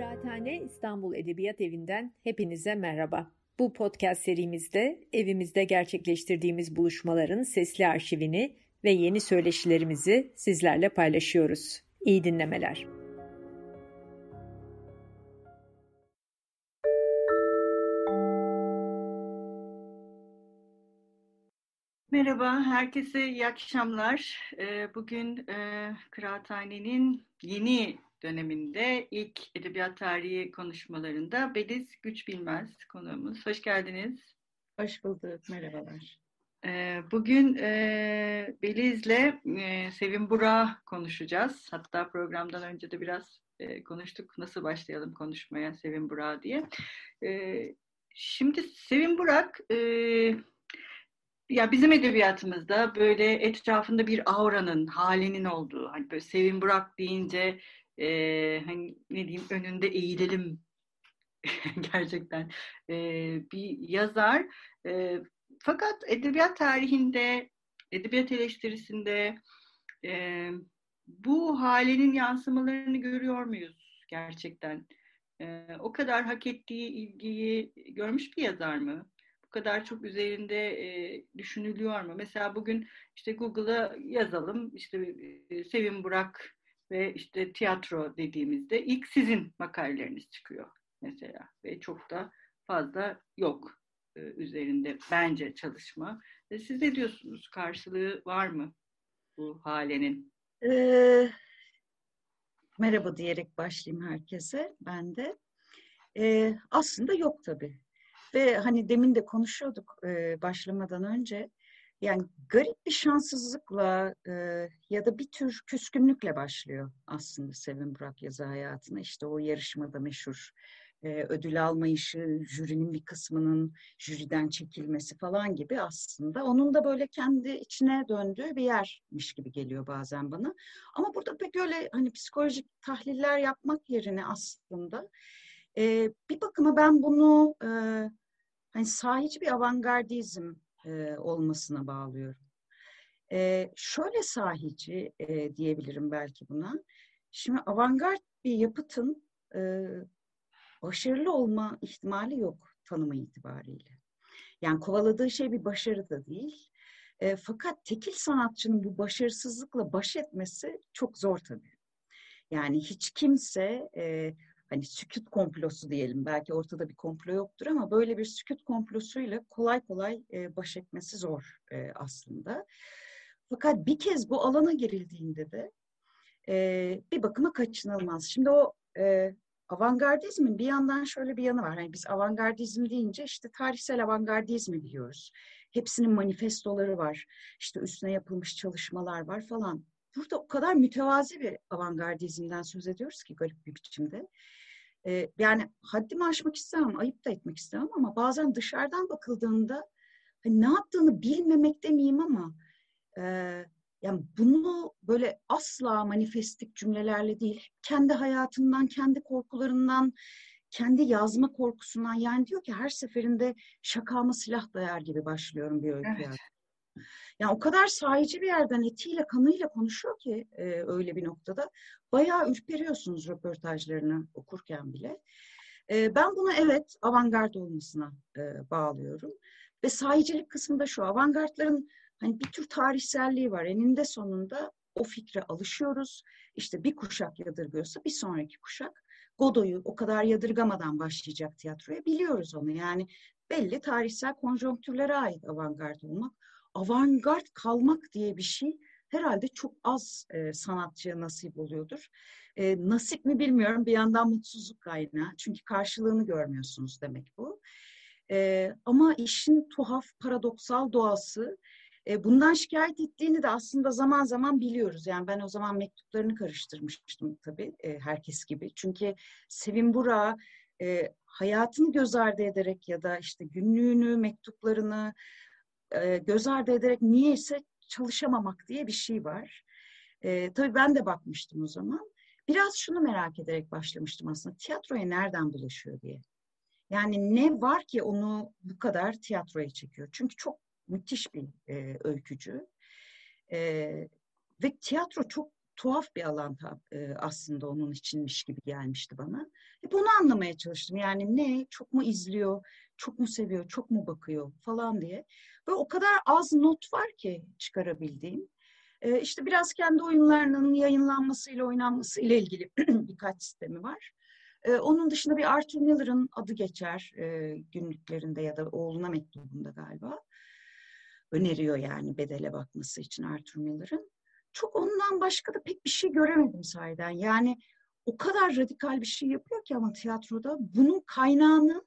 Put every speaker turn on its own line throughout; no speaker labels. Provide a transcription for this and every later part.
Kıraathane İstanbul Edebiyat Evi'nden hepinize merhaba. Bu podcast serimizde evimizde gerçekleştirdiğimiz buluşmaların sesli arşivini ve yeni söyleşilerimizi sizlerle paylaşıyoruz. İyi dinlemeler.
Merhaba, herkese iyi akşamlar. Ee, bugün e, Kıraathane'nin yeni döneminde ilk edebiyat tarihi konuşmalarında Beliz Güç Bilmez konuğumuz. Hoş geldiniz.
Hoş bulduk, merhabalar.
Ee, bugün e, Beliz'le e, Sevim Burak konuşacağız. Hatta programdan önce de biraz e, konuştuk nasıl başlayalım konuşmaya Sevim Burak diye. Şimdi Sevim Burak ya bizim edebiyatımızda böyle etrafında bir auranın, halinin olduğu, hani böyle Sevim Burak deyince e, hani ne diyeyim önünde eğilelim gerçekten e, bir yazar. E, fakat edebiyat tarihinde, edebiyat eleştirisinde e, bu halinin yansımalarını görüyor muyuz gerçekten? E, o kadar hak ettiği ilgiyi görmüş bir yazar mı? Bu kadar çok üzerinde e, düşünülüyor mu? Mesela bugün işte Google'a yazalım, işte e, Sevim Burak ve işte tiyatro dediğimizde ilk sizin makaleleriniz çıkıyor mesela ve çok da fazla yok e, üzerinde bence çalışma. E, siz ne diyorsunuz? Karşılığı var mı bu halenin? Ee,
merhaba diyerek başlayayım herkese ben de. Ee, aslında yok tabii. Ve hani demin de konuşuyorduk e, başlamadan önce yani garip bir şanssızlıkla e, ya da bir tür küskünlükle başlıyor aslında Sevin Burak yazı hayatına. İşte o yarışmada meşhur e, ödül almayışı, jürinin bir kısmının jüriden çekilmesi falan gibi aslında. Onun da böyle kendi içine döndüğü bir yermiş gibi geliyor bazen bana. Ama burada pek öyle hani psikolojik tahliller yapmak yerine aslında e, bir bakıma ben bunu e, hani sahici bir avantgardizm e, olmasına bağlıyorum. E, şöyle sahici e, diyebilirim belki buna. Şimdi avantgard bir yapıtın e, başarılı olma ihtimali yok tanımı itibariyle. Yani kovaladığı şey bir başarı da değil. E, fakat tekil sanatçının bu başarısızlıkla baş etmesi çok zor tabii. Yani hiç kimse e, hani sükut komplosu diyelim. Belki ortada bir komplo yoktur ama böyle bir sükut komplosuyla kolay kolay e, baş etmesi zor e, aslında. Fakat bir kez bu alana girildiğinde de e, bir bakıma kaçınılmaz. Şimdi o e, avantgardizmin bir yandan şöyle bir yanı var. Hani biz avantgardizm deyince işte tarihsel avantgardizmi biliyoruz. Hepsinin manifestoları var. İşte üstüne yapılmış çalışmalar var falan. Burada o kadar mütevazi bir avantgardizmden söz ediyoruz ki garip bir biçimde. Ee, yani haddimi aşmak istemem, ayıp da etmek istemem ama bazen dışarıdan bakıldığında hani ne yaptığını bilmemek demeyeyim ama e, yani bunu böyle asla manifestik cümlelerle değil, kendi hayatından, kendi korkularından, kendi yazma korkusundan yani diyor ki her seferinde şakama silah dayar gibi başlıyorum bir öykü evet. Yani o kadar sahici bir yerden etiyle kanıyla konuşuyor ki e, öyle bir noktada. Bayağı ürperiyorsunuz röportajlarını okurken bile. E, ben bunu evet avantgard olmasına e, bağlıyorum. Ve sahicilik kısmında şu avantgardların hani bir tür tarihselliği var. Eninde sonunda o fikre alışıyoruz. İşte bir kuşak yadırgıyorsa bir sonraki kuşak Godoy'u o kadar yadırgamadan başlayacak tiyatroya biliyoruz onu. Yani belli tarihsel konjonktürlere ait avantgard olmak avantgard kalmak diye bir şey herhalde çok az e, sanatçıya nasip oluyordur. E, nasip mi bilmiyorum bir yandan mutsuzluk kaynağı. Çünkü karşılığını görmüyorsunuz demek bu. E, ama işin tuhaf, paradoksal doğası e, bundan şikayet ettiğini de aslında zaman zaman biliyoruz. Yani ben o zaman mektuplarını karıştırmıştım tabii e, herkes gibi. Çünkü Sevim Burak'a e, hayatını göz ardı ederek ya da işte günlüğünü, mektuplarını, e, göz ardı ederek niyeyse çalışamamak diye bir şey var. E, tabii ben de bakmıştım o zaman. Biraz şunu merak ederek başlamıştım aslında. Tiyatroya nereden bulaşıyor diye. Yani ne var ki onu bu kadar tiyatroya çekiyor? Çünkü çok müthiş bir e, öykücü. E, ve tiyatro çok tuhaf bir alan e, aslında onun içinmiş gibi gelmişti bana. Hep onu anlamaya çalıştım. Yani ne, çok mu izliyor, çok mu seviyor, çok mu bakıyor falan diye. Ve o kadar az not var ki çıkarabildiğim. E, işte biraz kendi oyunlarının yayınlanmasıyla, oynanmasıyla ilgili birkaç sistemi var. E, onun dışında bir Arthur Miller'ın adı geçer e, günlüklerinde ya da oğluna mektubunda galiba. Öneriyor yani bedele bakması için Arthur Miller'ın. Çok ondan başka da pek bir şey göremedim sahiden. Yani o kadar radikal bir şey yapıyor ki ama tiyatroda bunun kaynağını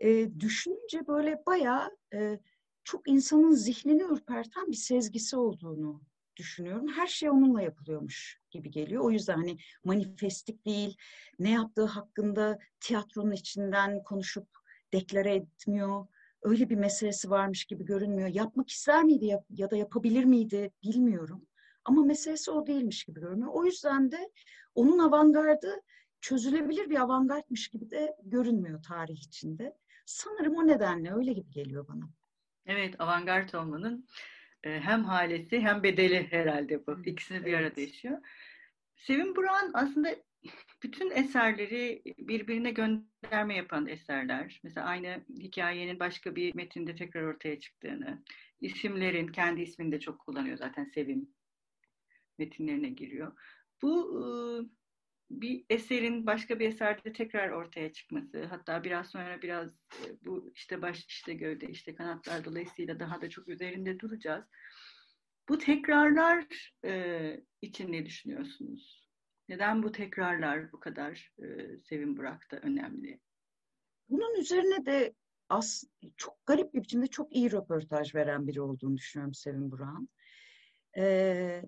e, düşününce böyle bayağı e, çok insanın zihnini ürperten bir sezgisi olduğunu düşünüyorum. Her şey onunla yapılıyormuş gibi geliyor. O yüzden hani manifestik değil, ne yaptığı hakkında tiyatronun içinden konuşup deklare etmiyor. Öyle bir meselesi varmış gibi görünmüyor. Yapmak ister miydi ya da yapabilir miydi bilmiyorum. Ama meselesi o değilmiş gibi görünüyor. O yüzden de onun avantgardı çözülebilir bir avantgardmış gibi de görünmüyor tarih içinde. Sanırım o nedenle öyle gibi geliyor bana.
Evet, avantgard olmanın e, hem halesi hem bedeli herhalde bu. İkisini bir arada yaşıyor. Sevim Buran aslında bütün eserleri birbirine gönderme yapan eserler. Mesela aynı hikayenin başka bir metinde tekrar ortaya çıktığını, isimlerin kendi ismini de çok kullanıyor zaten Sevim metinlerine giriyor. Bu bir eserin başka bir eserde tekrar ortaya çıkması, hatta biraz sonra biraz bu işte baş işte gövde işte kanatlar dolayısıyla daha da çok üzerinde duracağız. Bu tekrarlar için ne düşünüyorsunuz? Neden bu tekrarlar bu kadar e, Sevim Burak'ta önemli?
Bunun üzerine de as, çok garip bir biçimde çok iyi röportaj veren biri olduğunu düşünüyorum Sevim Burak'ın. Ee,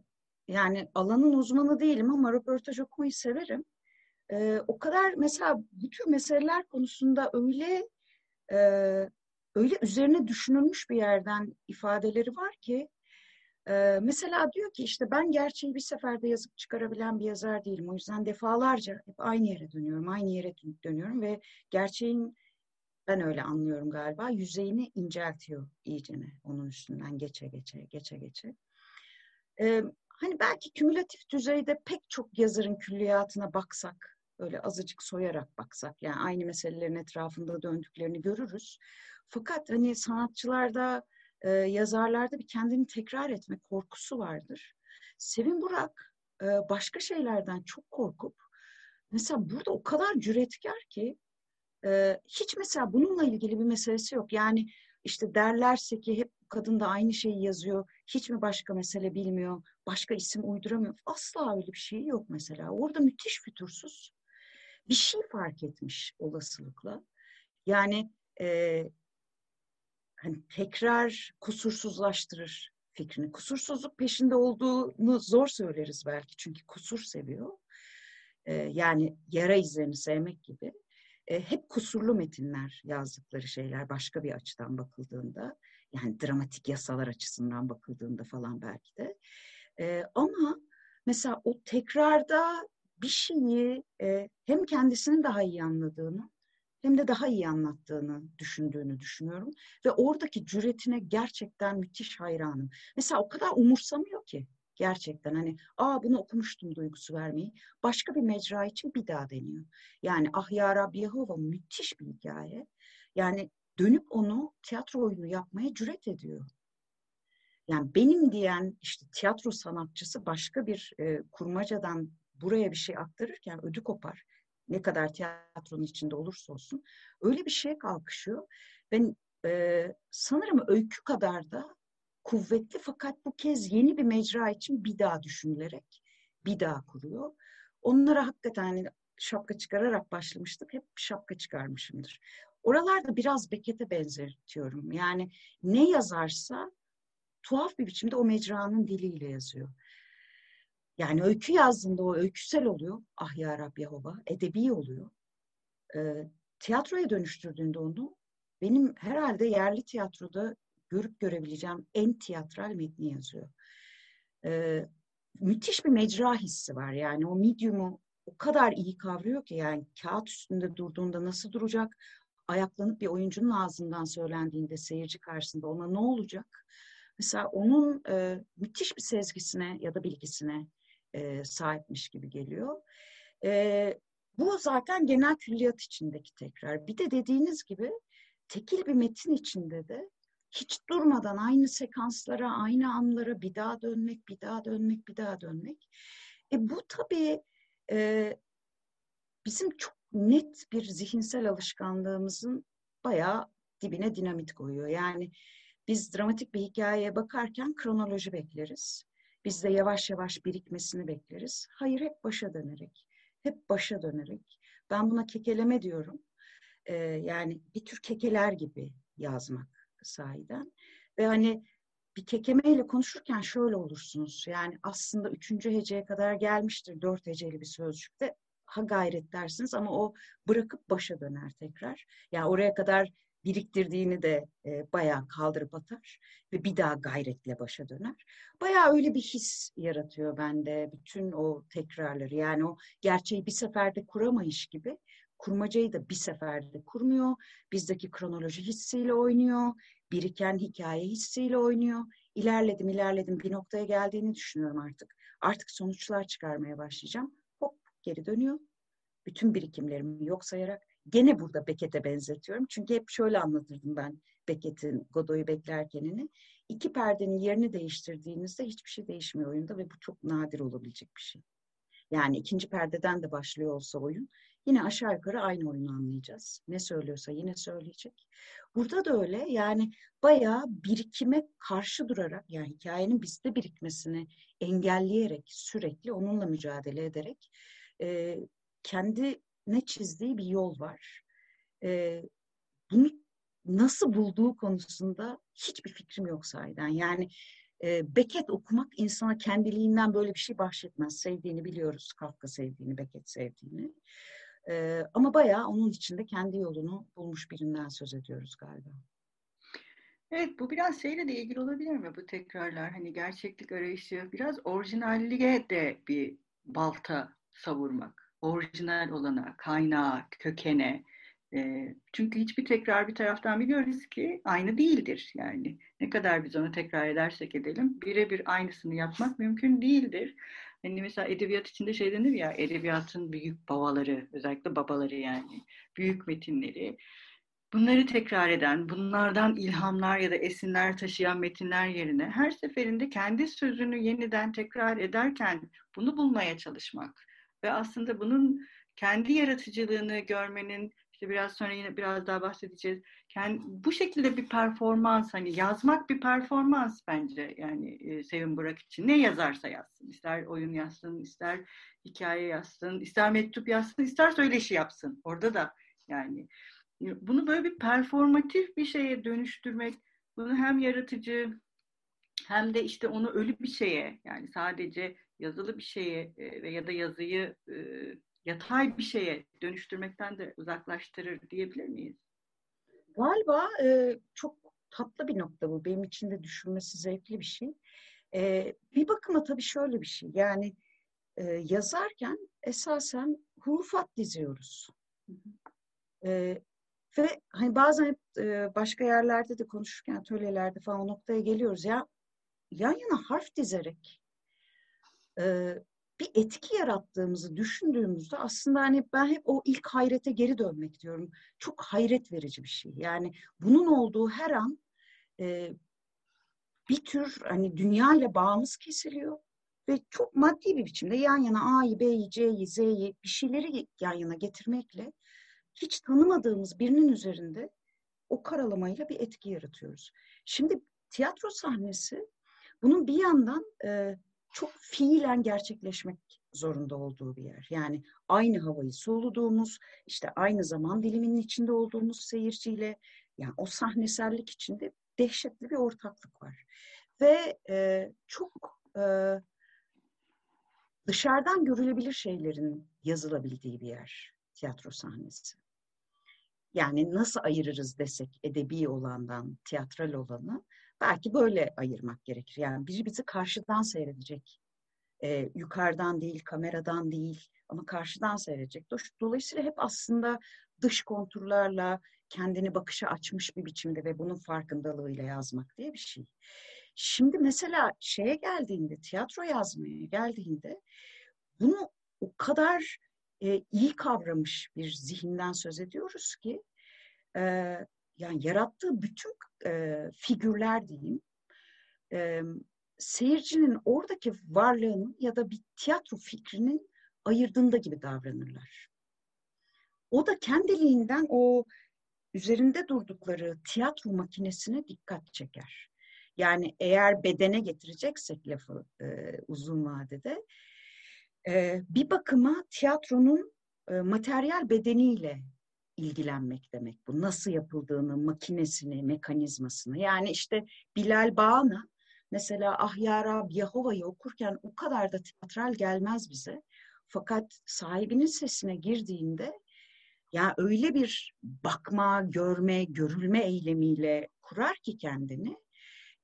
yani alanın uzmanı değilim ama röportaj okumayı severim. Ee, o kadar mesela bu tür meseleler konusunda öyle e, öyle üzerine düşünülmüş bir yerden ifadeleri var ki e, mesela diyor ki işte ben gerçeği bir seferde yazıp çıkarabilen bir yazar değilim. O yüzden defalarca hep aynı yere dönüyorum, aynı yere dönüyorum ve gerçeğin ben öyle anlıyorum galiba yüzeyini inceltiyor iyicene onun üstünden geçe geçe geçe geçe. Ee, hani belki kümülatif düzeyde pek çok yazarın külliyatına baksak, öyle azıcık soyarak baksak, yani aynı meselelerin etrafında döndüklerini görürüz. Fakat hani sanatçılarda, e, yazarlarda bir kendini tekrar etme korkusu vardır. Sevin Burak e, başka şeylerden çok korkup, mesela burada o kadar cüretkar ki, e, hiç mesela bununla ilgili bir meselesi yok. Yani işte derlerse ki hep kadın da aynı şeyi yazıyor, hiç mi başka mesele bilmiyor, başka isim uyduramıyor. Asla öyle bir şey yok mesela. Orada müthiş fütursuz bir şey fark etmiş olasılıkla. Yani e, hani tekrar kusursuzlaştırır fikrini. Kusursuzluk peşinde olduğunu zor söyleriz belki çünkü kusur seviyor. E, yani yara izlerini sevmek gibi. E, hep kusurlu metinler yazdıkları şeyler başka bir açıdan bakıldığında. Yani dramatik yasalar açısından bakıldığında falan belki de. E, ama mesela o tekrarda bir şeyi e, hem kendisinin daha iyi anladığını hem de daha iyi anlattığını düşündüğünü düşünüyorum. Ve oradaki cüretine gerçekten müthiş hayranım. Mesela o kadar umursamıyor ki gerçekten hani aa bunu okumuştum duygusu vermeyi. Başka bir mecra için bir daha deniyor. Yani Ah Ya Rabbi Yehova müthiş bir hikaye. Yani dönüp onu tiyatro oyunu yapmaya cüret ediyor. Yani benim diyen işte tiyatro sanatçısı başka bir e, kurmacadan buraya bir şey aktarırken ödü kopar. Ne kadar tiyatronun içinde olursa olsun. Öyle bir şeye kalkışıyor. Ben e, sanırım öykü kadar da kuvvetli fakat bu kez yeni bir mecra için bir daha düşünülerek bir daha kuruyor. Onlara hakikaten hani şapka çıkararak başlamıştık. Hep şapka çıkarmışımdır. Oralarda biraz Beckett'e benzetiyorum. Yani ne yazarsa tuhaf bir biçimde o mecranın diliyle yazıyor. Yani öykü yazdığında o öyküsel oluyor. Ah ya Rab Yehova. Edebi oluyor. E, tiyatroya dönüştürdüğünde onu benim herhalde yerli tiyatroda görüp görebileceğim en tiyatral metni yazıyor. E, müthiş bir mecra hissi var. Yani o medium'u o kadar iyi kavruyor ki yani kağıt üstünde durduğunda nasıl duracak? Ayaklanıp bir oyuncunun ağzından söylendiğinde seyirci karşısında ona ne olacak? Mesela onun e, müthiş bir sezgisine ya da bilgisine e, sahipmiş gibi geliyor. E, bu zaten genel külliyat içindeki tekrar. Bir de dediğiniz gibi tekil bir metin içinde de hiç durmadan aynı sekanslara, aynı anlara bir daha dönmek, bir daha dönmek, bir daha dönmek. E bu tabii e, bizim çok net bir zihinsel alışkanlığımızın bayağı dibine dinamit koyuyor. Yani biz dramatik bir hikayeye bakarken kronoloji bekleriz. Biz de yavaş yavaş birikmesini bekleriz. Hayır hep başa dönerek, hep başa dönerek. Ben buna kekeleme diyorum. Ee, yani bir tür kekeler gibi yazmak sahiden. Ve hani bir kekemeyle konuşurken şöyle olursunuz. Yani aslında üçüncü heceye kadar gelmiştir dört heceli bir sözcükte. Ha gayret dersiniz ama o bırakıp başa döner tekrar. Yani oraya kadar biriktirdiğini de e, bayağı kaldırıp atar ve bir daha gayretle başa döner. Bayağı öyle bir his yaratıyor bende bütün o tekrarları. Yani o gerçeği bir seferde kuramayış gibi kurmacayı da bir seferde kurmuyor. Bizdeki kronoloji hissiyle oynuyor. Biriken hikaye hissiyle oynuyor. İlerledim ilerledim bir noktaya geldiğini düşünüyorum artık. Artık sonuçlar çıkarmaya başlayacağım. Geri dönüyor. Bütün birikimlerimi yok sayarak gene burada Beckett'e benzetiyorum. Çünkü hep şöyle anlatırdım ben Beckett'in Godoy'u beklerkenini. İki perdenin yerini değiştirdiğinizde hiçbir şey değişmiyor oyunda ve bu çok nadir olabilecek bir şey. Yani ikinci perdeden de başlıyor olsa oyun yine aşağı yukarı aynı oyunu anlayacağız. Ne söylüyorsa yine söyleyecek. Burada da öyle yani bayağı birikime karşı durarak yani hikayenin bizde birikmesini engelleyerek sürekli onunla mücadele ederek e, kendi ne çizdiği bir yol var. E, bunu nasıl bulduğu konusunda hiçbir fikrim yok sahiden. Yani e, Beckett okumak insana kendiliğinden böyle bir şey bahşetmez. Sevdiğini biliyoruz. Kafka sevdiğini, Beckett sevdiğini. E, ama bayağı onun içinde kendi yolunu bulmuş birinden söz ediyoruz galiba.
Evet bu biraz şeyle de ilgili olabilir mi bu tekrarlar? Hani gerçeklik arayışı biraz orijinalliğe de bir balta savurmak orijinal olana, kaynağa, kökene. E, çünkü hiçbir tekrar bir taraftan biliyoruz ki aynı değildir. Yani ne kadar biz onu tekrar edersek edelim birebir aynısını yapmak mümkün değildir. Hani mesela edebiyat içinde şey denir ya edebiyatın büyük babaları özellikle babaları yani büyük metinleri bunları tekrar eden, bunlardan ilhamlar ya da esinler taşıyan metinler yerine her seferinde kendi sözünü yeniden tekrar ederken bunu bulmaya çalışmak ve aslında bunun kendi yaratıcılığını görmenin işte biraz sonra yine biraz daha bahsedeceğiz. Kendi, bu şekilde bir performans hani yazmak bir performans bence yani e, Sevin Burak için. Ne yazarsa yazsın. ister oyun yazsın, ister hikaye yazsın, ister mektup yazsın, ister söyleşi yapsın. Orada da yani bunu böyle bir performatif bir şeye dönüştürmek, bunu hem yaratıcı hem de işte onu ölü bir şeye yani sadece yazılı bir şeye e, ya da yazıyı e, yatay bir şeye dönüştürmekten de uzaklaştırır diyebilir miyiz?
Galiba e, çok tatlı bir nokta bu. Benim için de düşünmesi zevkli bir şey. E, bir bakıma tabii şöyle bir şey. Yani e, yazarken esasen hurufat diziyoruz. E, ve hani bazen hep e, başka yerlerde de konuşurken atölyelerde falan o noktaya geliyoruz. Ya yan yana harf dizerek e, bir etki yarattığımızı düşündüğümüzde aslında hani ben hep o ilk hayrete geri dönmek diyorum. Çok hayret verici bir şey. Yani bunun olduğu her an e, bir tür hani dünya ile bağımız kesiliyor ve çok maddi bir biçimde yan yana A'yı, B'yi, C'yi, Z'yi bir şeyleri yan yana getirmekle hiç tanımadığımız birinin üzerinde o karalamayla bir etki yaratıyoruz. Şimdi tiyatro sahnesi bunun bir yandan e, çok fiilen gerçekleşmek zorunda olduğu bir yer. Yani aynı havayı soluduğumuz, işte aynı zaman diliminin içinde olduğumuz seyirciyle, yani o sahnesellik içinde dehşetli bir ortaklık var. Ve e, çok e, dışarıdan görülebilir şeylerin yazılabildiği bir yer tiyatro sahnesi. Yani nasıl ayırırız desek edebi olandan tiyatral olanı belki böyle ayırmak gerekir. Yani biri bizi karşıdan seyredecek. Ee, yukarıdan değil, kameradan değil ama karşıdan seyredecek. Dolayısıyla hep aslında dış konturlarla kendini bakışa açmış bir biçimde ve bunun farkındalığıyla yazmak diye bir şey. Şimdi mesela şeye geldiğinde, tiyatro yazmaya geldiğinde bunu o kadar e, iyi kavramış bir zihinden söz ediyoruz ki e, yani yarattığı bütün e, figürler diyeyim e, seyircinin oradaki varlığının ya da bir tiyatro fikrinin ayırdığında gibi davranırlar. O da kendiliğinden o üzerinde durdukları tiyatro makinesine dikkat çeker. Yani eğer bedene getireceksek lafı e, uzun vadede e, bir bakıma tiyatronun e, materyal bedeniyle ilgilenmek demek bu. Nasıl yapıldığını, makinesini, mekanizmasını. Yani işte Bilal Bağna mesela Ah Ya Rab Yahova'yı okurken o kadar da tiyatral gelmez bize. Fakat sahibinin sesine girdiğinde ya öyle bir bakma, görme, görülme eylemiyle kurar ki kendini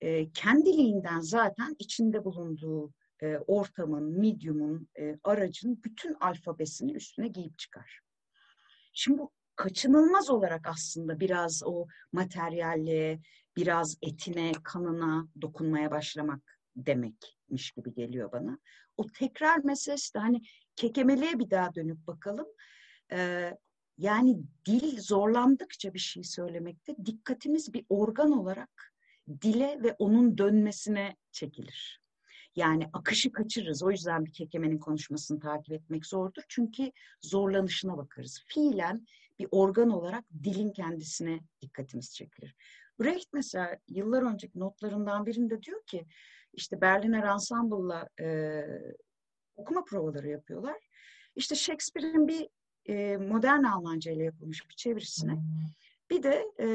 e, kendiliğinden zaten içinde bulunduğu e, ortamın, medium'un, e, aracın bütün alfabesini üstüne giyip çıkar. Şimdi bu kaçınılmaz olarak aslında biraz o materyalliğe, biraz etine, kanına dokunmaya başlamak demekmiş gibi geliyor bana. O tekrar meselesi de hani kekemeliğe bir daha dönüp bakalım. Ee, yani dil zorlandıkça bir şey söylemekte dikkatimiz bir organ olarak dile ve onun dönmesine çekilir. Yani akışı kaçırırız. O yüzden bir kekemenin konuşmasını takip etmek zordur. Çünkü zorlanışına bakarız. Fiilen bir organ olarak dilin kendisine dikkatimiz çekilir. Brecht mesela yıllar önceki notlarından birinde diyor ki işte Berliner Ensemble'la e, okuma provaları yapıyorlar. İşte Shakespeare'in bir e, modern Almanca ile yapılmış bir çevirisine bir de e,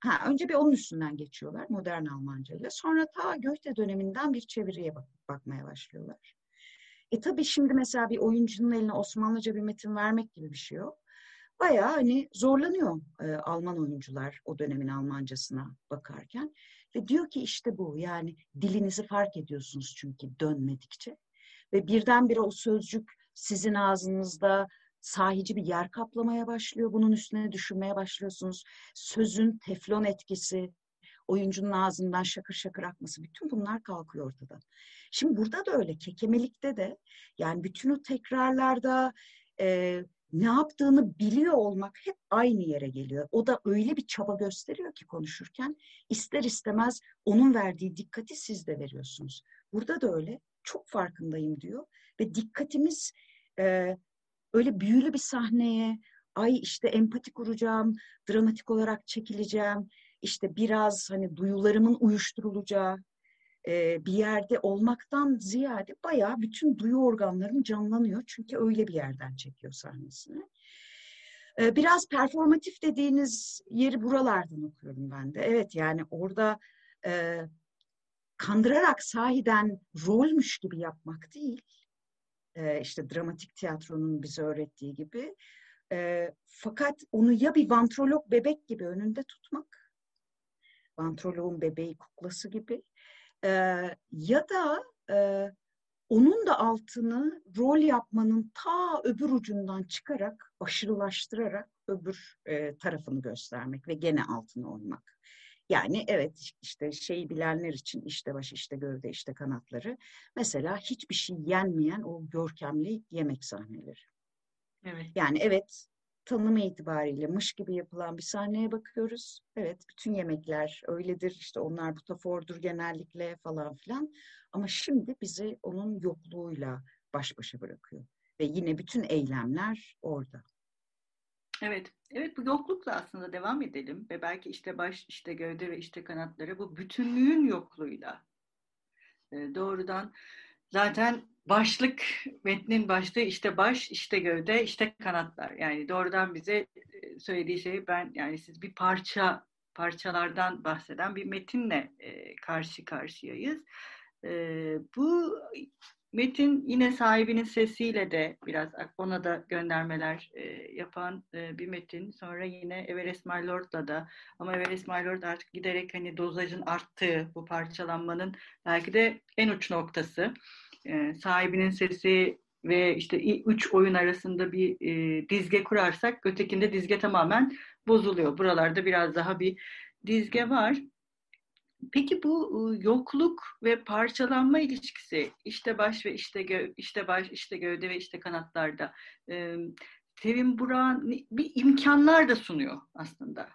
ha, önce bir onun üstünden geçiyorlar modern Almanca ile. Sonra ta Goethe döneminden bir çeviriye bak, bakmaya başlıyorlar. E tabii şimdi mesela bir oyuncunun eline Osmanlıca bir metin vermek gibi bir şey yok. Bayağı hani zorlanıyor e, Alman oyuncular o dönemin Almancasına bakarken. Ve diyor ki işte bu yani dilinizi fark ediyorsunuz çünkü dönmedikçe. Ve birdenbire o sözcük sizin ağzınızda sahici bir yer kaplamaya başlıyor. Bunun üstüne düşünmeye başlıyorsunuz. Sözün teflon etkisi, oyuncunun ağzından şakır şakır akması bütün bunlar kalkıyor ortadan. Şimdi burada da öyle kekemelikte de yani bütün o tekrarlarda e, ne yaptığını biliyor olmak hep aynı yere geliyor. O da öyle bir çaba gösteriyor ki konuşurken ister istemez onun verdiği dikkati siz de veriyorsunuz. Burada da öyle çok farkındayım diyor ve dikkatimiz e, öyle büyülü bir sahneye ay işte empati kuracağım, dramatik olarak çekileceğim, işte biraz hani duyularımın uyuşturulacağı e, bir yerde olmaktan ziyade bayağı bütün duyu organlarım canlanıyor. Çünkü öyle bir yerden çekiyor sahnesini. E, biraz performatif dediğiniz yeri buralardan okuyorum ben de. Evet yani orada e, kandırarak sahiden rolmüş gibi yapmak değil e, işte dramatik tiyatronun bize öğrettiği gibi. E, fakat onu ya bir vantrolog bebek gibi önünde tutmak, vantrologun bebeği kuklası gibi e, ya da e, onun da altını rol yapmanın ta öbür ucundan çıkarak, aşırılaştırarak öbür e, tarafını göstermek ve gene altını oymak. Yani evet işte şeyi bilenler için işte baş, işte gövde, işte kanatları. Mesela hiçbir şey yenmeyen o görkemli yemek sahneleri. Evet. Yani evet tanım itibariyle mış gibi yapılan bir sahneye bakıyoruz. Evet bütün yemekler öyledir işte onlar butafordur genellikle falan filan. Ama şimdi bizi onun yokluğuyla baş başa bırakıyor. Ve yine bütün eylemler orada.
Evet, evet bu yoklukla aslında devam edelim ve belki işte baş, işte gövde ve işte kanatları bu bütünlüğün yokluğuyla e, doğrudan zaten başlık metnin başlığı işte baş, işte gövde, işte kanatlar. Yani doğrudan bize e, söylediği şey ben yani siz bir parça parçalardan bahseden bir metinle e, karşı karşıyayız. E, bu Metin yine sahibinin sesiyle de biraz ona da göndermeler e, yapan e, bir metin. Sonra yine Everest My Lord'la da ama Everest My Lord artık giderek hani dozajın arttığı bu parçalanmanın belki de en uç noktası. E, sahibinin sesi ve işte üç oyun arasında bir e, dizge kurarsak ötekinde dizge tamamen bozuluyor. Buralarda biraz daha bir dizge var. Peki bu yokluk ve parçalanma ilişkisi işte baş ve işte gö işte baş işte gövde ve işte kanatlarda e, Sevim Burak'ın bir imkanlar da sunuyor aslında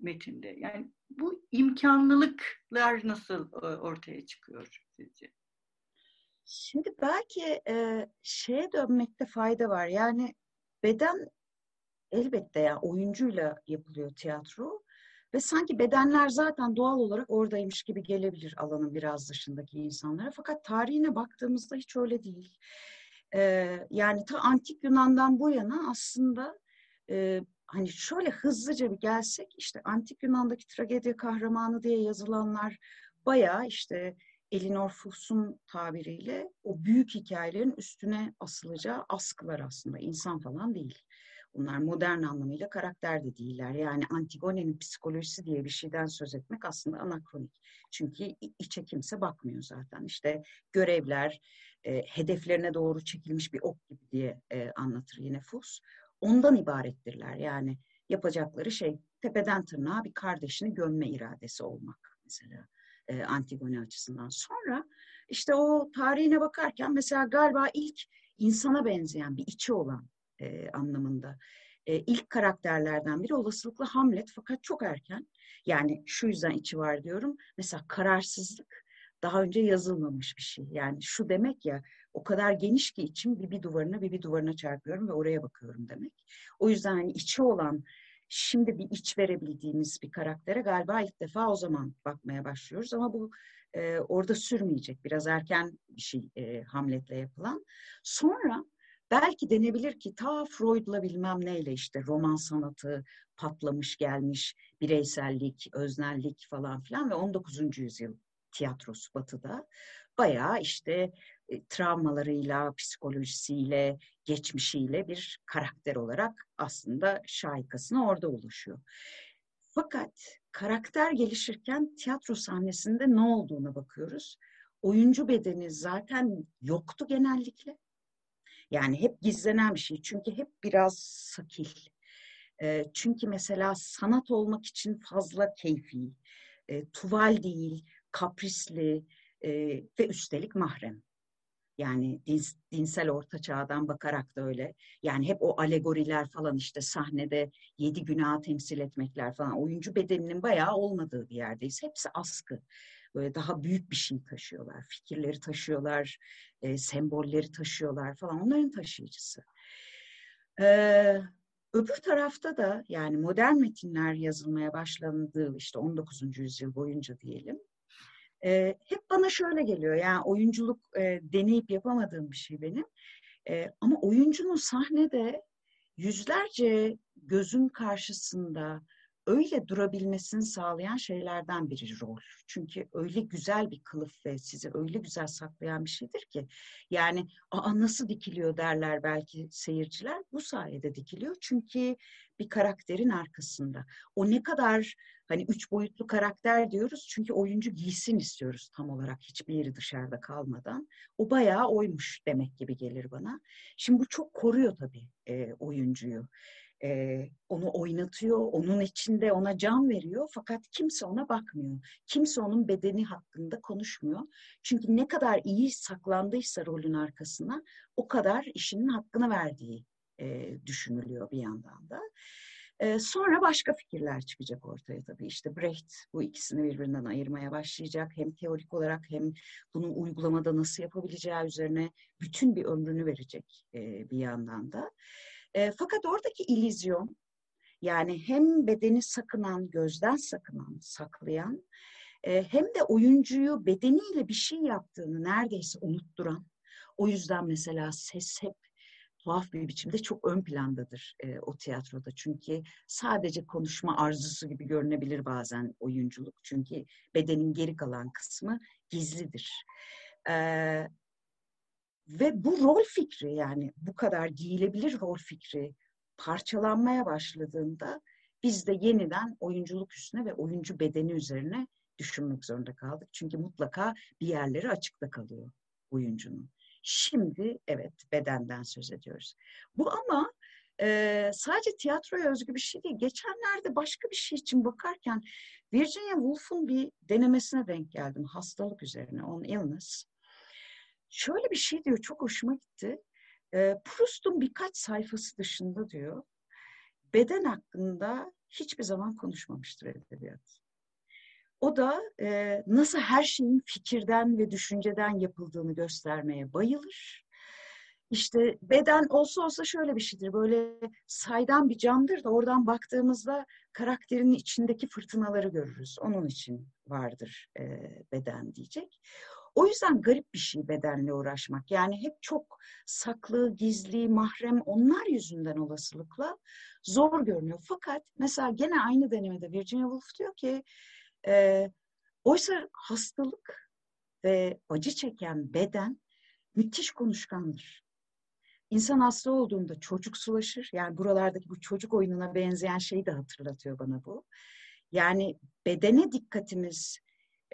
metinde. Yani bu imkanlılıklar nasıl ortaya çıkıyor sizce?
Şimdi belki e, şeye dönmekte fayda var. Yani beden elbette ya oyuncuyla yapılıyor tiyatro ve sanki bedenler zaten doğal olarak oradaymış gibi gelebilir alanın biraz dışındaki insanlara. Fakat tarihine baktığımızda hiç öyle değil. Ee, yani ta antik Yunan'dan bu yana aslında e, hani şöyle hızlıca bir gelsek işte antik Yunan'daki tragedya kahramanı diye yazılanlar bayağı işte Elinor Fuchs'un tabiriyle o büyük hikayelerin üstüne asılacağı askılar aslında insan falan değil. Bunlar modern anlamıyla karakter de değiller. Yani Antigone'nin psikolojisi diye bir şeyden söz etmek aslında anakronik. Çünkü içe kimse bakmıyor zaten. İşte görevler e, hedeflerine doğru çekilmiş bir ok gibi diye e, anlatır yine Fuchs. Ondan ibarettirler. Yani yapacakları şey tepeden tırnağa bir kardeşini gömme iradesi olmak mesela e, Antigone açısından. Sonra işte o tarihine bakarken mesela galiba ilk insana benzeyen bir içi olan e, anlamında. E, ilk karakterlerden biri olasılıkla Hamlet fakat çok erken. Yani şu yüzden içi var diyorum. Mesela kararsızlık daha önce yazılmamış bir şey. Yani şu demek ya o kadar geniş ki içim bir bir duvarına bir bir duvarına çarpıyorum ve oraya bakıyorum demek. O yüzden hani içi olan şimdi bir iç verebildiğimiz bir karaktere galiba ilk defa o zaman bakmaya başlıyoruz ama bu e, orada sürmeyecek. Biraz erken bir şey e, Hamlet'le yapılan. Sonra Belki denebilir ki ta Freud'la bilmem neyle işte roman sanatı patlamış gelmiş, bireysellik, öznellik falan filan ve 19. yüzyıl tiyatrosu batıda bayağı işte e, travmalarıyla, psikolojisiyle, geçmişiyle bir karakter olarak aslında şaikasına orada ulaşıyor. Fakat karakter gelişirken tiyatro sahnesinde ne olduğuna bakıyoruz. Oyuncu bedeni zaten yoktu genellikle. Yani hep gizlenen bir şey. Çünkü hep biraz sakil. E, çünkü mesela sanat olmak için fazla keyfi, e, tuval değil, kaprisli e, ve üstelik mahrem. Yani din, dinsel orta çağdan bakarak da öyle. Yani hep o alegoriler falan işte sahnede yedi günah temsil etmekler falan. Oyuncu bedeninin bayağı olmadığı bir yerdeyiz. Hepsi askı böyle daha büyük bir şey taşıyorlar. Fikirleri taşıyorlar, e, sembolleri taşıyorlar falan. Onların taşıyıcısı. Ee, öbür tarafta da yani modern metinler yazılmaya başlandığı işte 19. yüzyıl boyunca diyelim. E, hep bana şöyle geliyor yani oyunculuk e, deneyip yapamadığım bir şey benim. E, ama oyuncunun sahnede yüzlerce gözün karşısında öyle durabilmesini sağlayan şeylerden biri rol. Çünkü öyle güzel bir kılıf ve sizi öyle güzel saklayan bir şeydir ki. Yani aa nasıl dikiliyor derler belki seyirciler. Bu sayede dikiliyor. Çünkü bir karakterin arkasında. O ne kadar hani üç boyutlu karakter diyoruz çünkü oyuncu giysin istiyoruz tam olarak hiçbir yeri dışarıda kalmadan. O bayağı oymuş demek gibi gelir bana. Şimdi bu çok koruyor tabii e, oyuncuyu e, onu oynatıyor, onun içinde ona can veriyor fakat kimse ona bakmıyor. Kimse onun bedeni hakkında konuşmuyor. Çünkü ne kadar iyi saklandıysa rolün arkasına o kadar işinin hakkını verdiği e, düşünülüyor bir yandan da. E, sonra başka fikirler çıkacak ortaya tabii. İşte Brecht bu ikisini birbirinden ayırmaya başlayacak. Hem teorik olarak hem bunu uygulamada nasıl yapabileceği üzerine bütün bir ömrünü verecek e, bir yandan da. E, fakat oradaki ilizyon yani hem bedeni sakınan, gözden sakınan, saklayan e, hem de oyuncuyu bedeniyle bir şey yaptığını neredeyse unutturan. O yüzden mesela ses hep tuhaf bir biçimde çok ön plandadır e, o tiyatroda. Çünkü sadece konuşma arzusu gibi görünebilir bazen oyunculuk. Çünkü bedenin geri kalan kısmı gizlidir. E, ve bu rol fikri yani bu kadar giyilebilir rol fikri parçalanmaya başladığında biz de yeniden oyunculuk üstüne ve oyuncu bedeni üzerine düşünmek zorunda kaldık. Çünkü mutlaka bir yerleri açıkta kalıyor oyuncunun. Şimdi evet bedenden söz ediyoruz. Bu ama e, sadece tiyatroya özgü bir şey değil. Geçenlerde başka bir şey için bakarken Virginia Woolf'un bir denemesine denk geldim. Hastalık üzerine, on illness. Şöyle bir şey diyor, çok hoşuma gitti. E, Proust'un birkaç sayfası dışında diyor, beden hakkında hiçbir zaman konuşmamıştır edebiyat. O da e, nasıl her şeyin fikirden ve düşünceden yapıldığını göstermeye bayılır. İşte beden olsa olsa şöyle bir şeydir. Böyle saydam bir camdır da oradan baktığımızda karakterin içindeki fırtınaları görürüz. Onun için vardır e, beden diyecek. O yüzden garip bir şey bedenle uğraşmak. Yani hep çok saklı, gizli, mahrem onlar yüzünden olasılıkla zor görünüyor. Fakat mesela gene aynı denemede Virginia Woolf diyor ki e, oysa hastalık ve acı çeken beden müthiş konuşkandır. İnsan hasta olduğunda çocuksulaşır. Yani buralardaki bu çocuk oyununa benzeyen şeyi de hatırlatıyor bana bu. Yani bedene dikkatimiz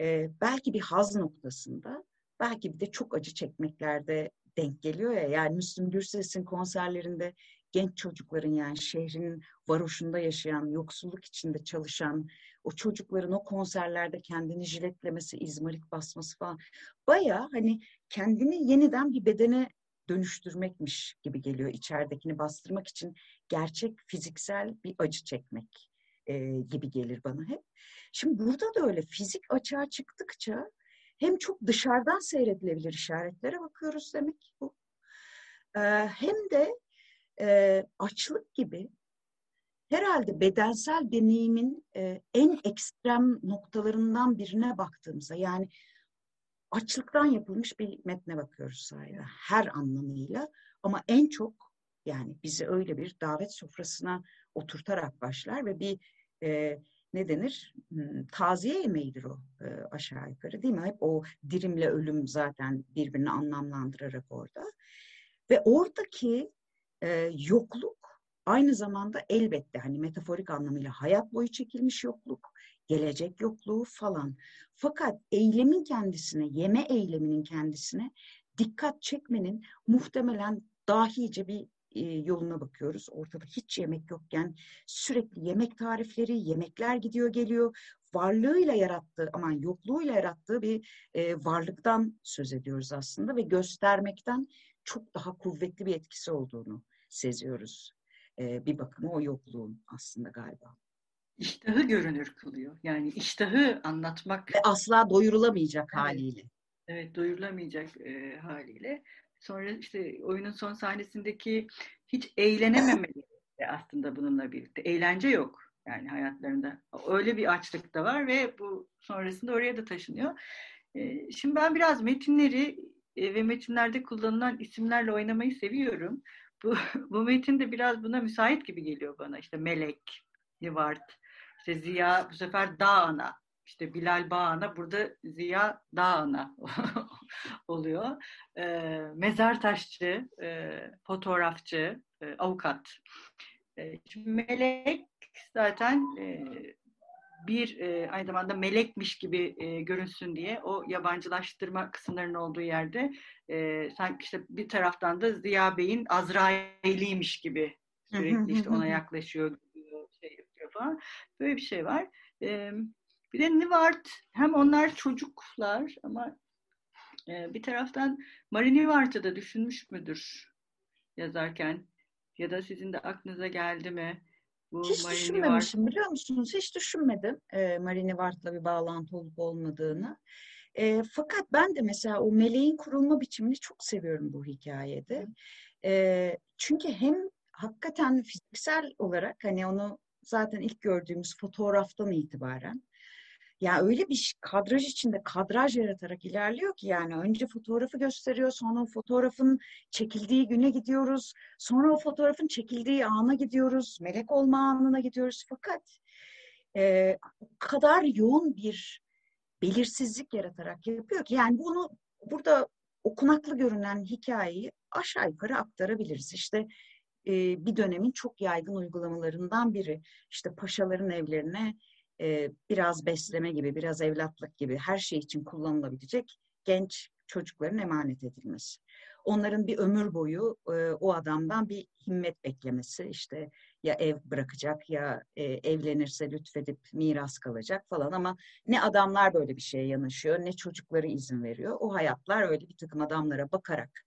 e, belki bir haz noktasında, belki bir de çok acı çekmeklerde denk geliyor ya. Yani Müslüm Gürses'in konserlerinde genç çocukların yani şehrin varoşunda yaşayan, yoksulluk içinde çalışan o çocukların o konserlerde kendini jiletlemesi, izmarit basması falan baya hani kendini yeniden bir bedene dönüştürmekmiş gibi geliyor içeridekini bastırmak için gerçek fiziksel bir acı çekmek e, gibi gelir bana hep. Şimdi burada da öyle fizik açığa çıktıkça hem çok dışarıdan seyredilebilir işaretlere bakıyoruz demek bu. E, hem de e, açlık gibi herhalde bedensel deneyimin e, en ekstrem noktalarından birine baktığımızda yani açlıktan yapılmış bir metne bakıyoruz sayede her anlamıyla ama en çok yani bizi öyle bir davet sofrasına oturtarak başlar ve bir e, ne denir? Hmm, taziye yemeğidir o e, aşağı yukarı değil mi? Hep o dirimle ölüm zaten birbirini anlamlandırarak orada. Ve oradaki e, yokluk aynı zamanda elbette hani metaforik anlamıyla hayat boyu çekilmiş yokluk, gelecek yokluğu falan. Fakat eylemin kendisine, yeme eyleminin kendisine dikkat çekmenin muhtemelen dahice bir e, yoluna bakıyoruz. Ortada hiç yemek yokken sürekli yemek tarifleri, yemekler gidiyor geliyor. Varlığıyla yarattığı, aman yokluğuyla yarattığı bir e, varlıktan söz ediyoruz aslında ve göstermekten çok daha kuvvetli bir etkisi olduğunu seziyoruz. E, bir bakıma o yokluğun aslında galiba.
İştahı görünür kılıyor. Yani iştahı anlatmak.
Ve asla doyurulamayacak
evet.
haliyle.
Evet doyurulamayacak e, haliyle. Sonra işte oyunun son sahnesindeki hiç eğlenememeleri aslında bununla birlikte. Eğlence yok yani hayatlarında. Öyle bir açlık da var ve bu sonrasında oraya da taşınıyor. E, şimdi ben biraz metinleri e, ve metinlerde kullanılan isimlerle oynamayı seviyorum. Bu, bu metin de biraz buna müsait gibi geliyor bana. İşte Melek, Nivart, işte Ziya bu sefer Dağana, işte Bilal Bağana, burada Ziya Dağana oluyor. E, mezar taşçı, e, fotoğrafçı, e, avukat. E, Melek zaten e, bir e, aynı zamanda melekmiş gibi e, görünsün diye o yabancılaştırma kısımlarının olduğu yerde e, sanki işte bir taraftan da Ziya Bey'in Azrail'iymiş gibi sürekli işte ona yaklaşıyor şey yapıyor falan. Böyle bir şey var. E, bir de Nivart hem onlar çocuklar ama e, bir taraftan Marie Nivart'ı da düşünmüş müdür yazarken ya da sizin de aklınıza geldi mi?
Bu Hiç Marini düşünmemişim Vart... biliyor musunuz? Hiç düşünmedim e, Marini Vart'la bir bağlantı olup olmadığını. E, fakat ben de mesela o meleğin kurulma biçimini çok seviyorum bu hikayede. E, çünkü hem hakikaten fiziksel olarak hani onu zaten ilk gördüğümüz fotoğraftan itibaren ya öyle bir kadraj içinde kadraj yaratarak ilerliyor ki yani önce fotoğrafı gösteriyor sonra o fotoğrafın çekildiği güne gidiyoruz sonra o fotoğrafın çekildiği ana gidiyoruz melek olma anına gidiyoruz fakat e, o kadar yoğun bir belirsizlik yaratarak yapıyor ki yani bunu burada okunaklı görünen hikayeyi aşağı yukarı aktarabiliriz. İşte e, bir dönemin çok yaygın uygulamalarından biri. İşte paşaların evlerine e, biraz besleme gibi, biraz evlatlık gibi her şey için kullanılabilecek genç çocukların emanet edilmesi. onların bir ömür boyu e, o adamdan bir himmet beklemesi işte ya ev bırakacak ya e, evlenirse lütfedip miras kalacak falan ama ne adamlar böyle bir şeye yanaşıyor ne çocukları izin veriyor. O hayatlar öyle bir takım adamlara bakarak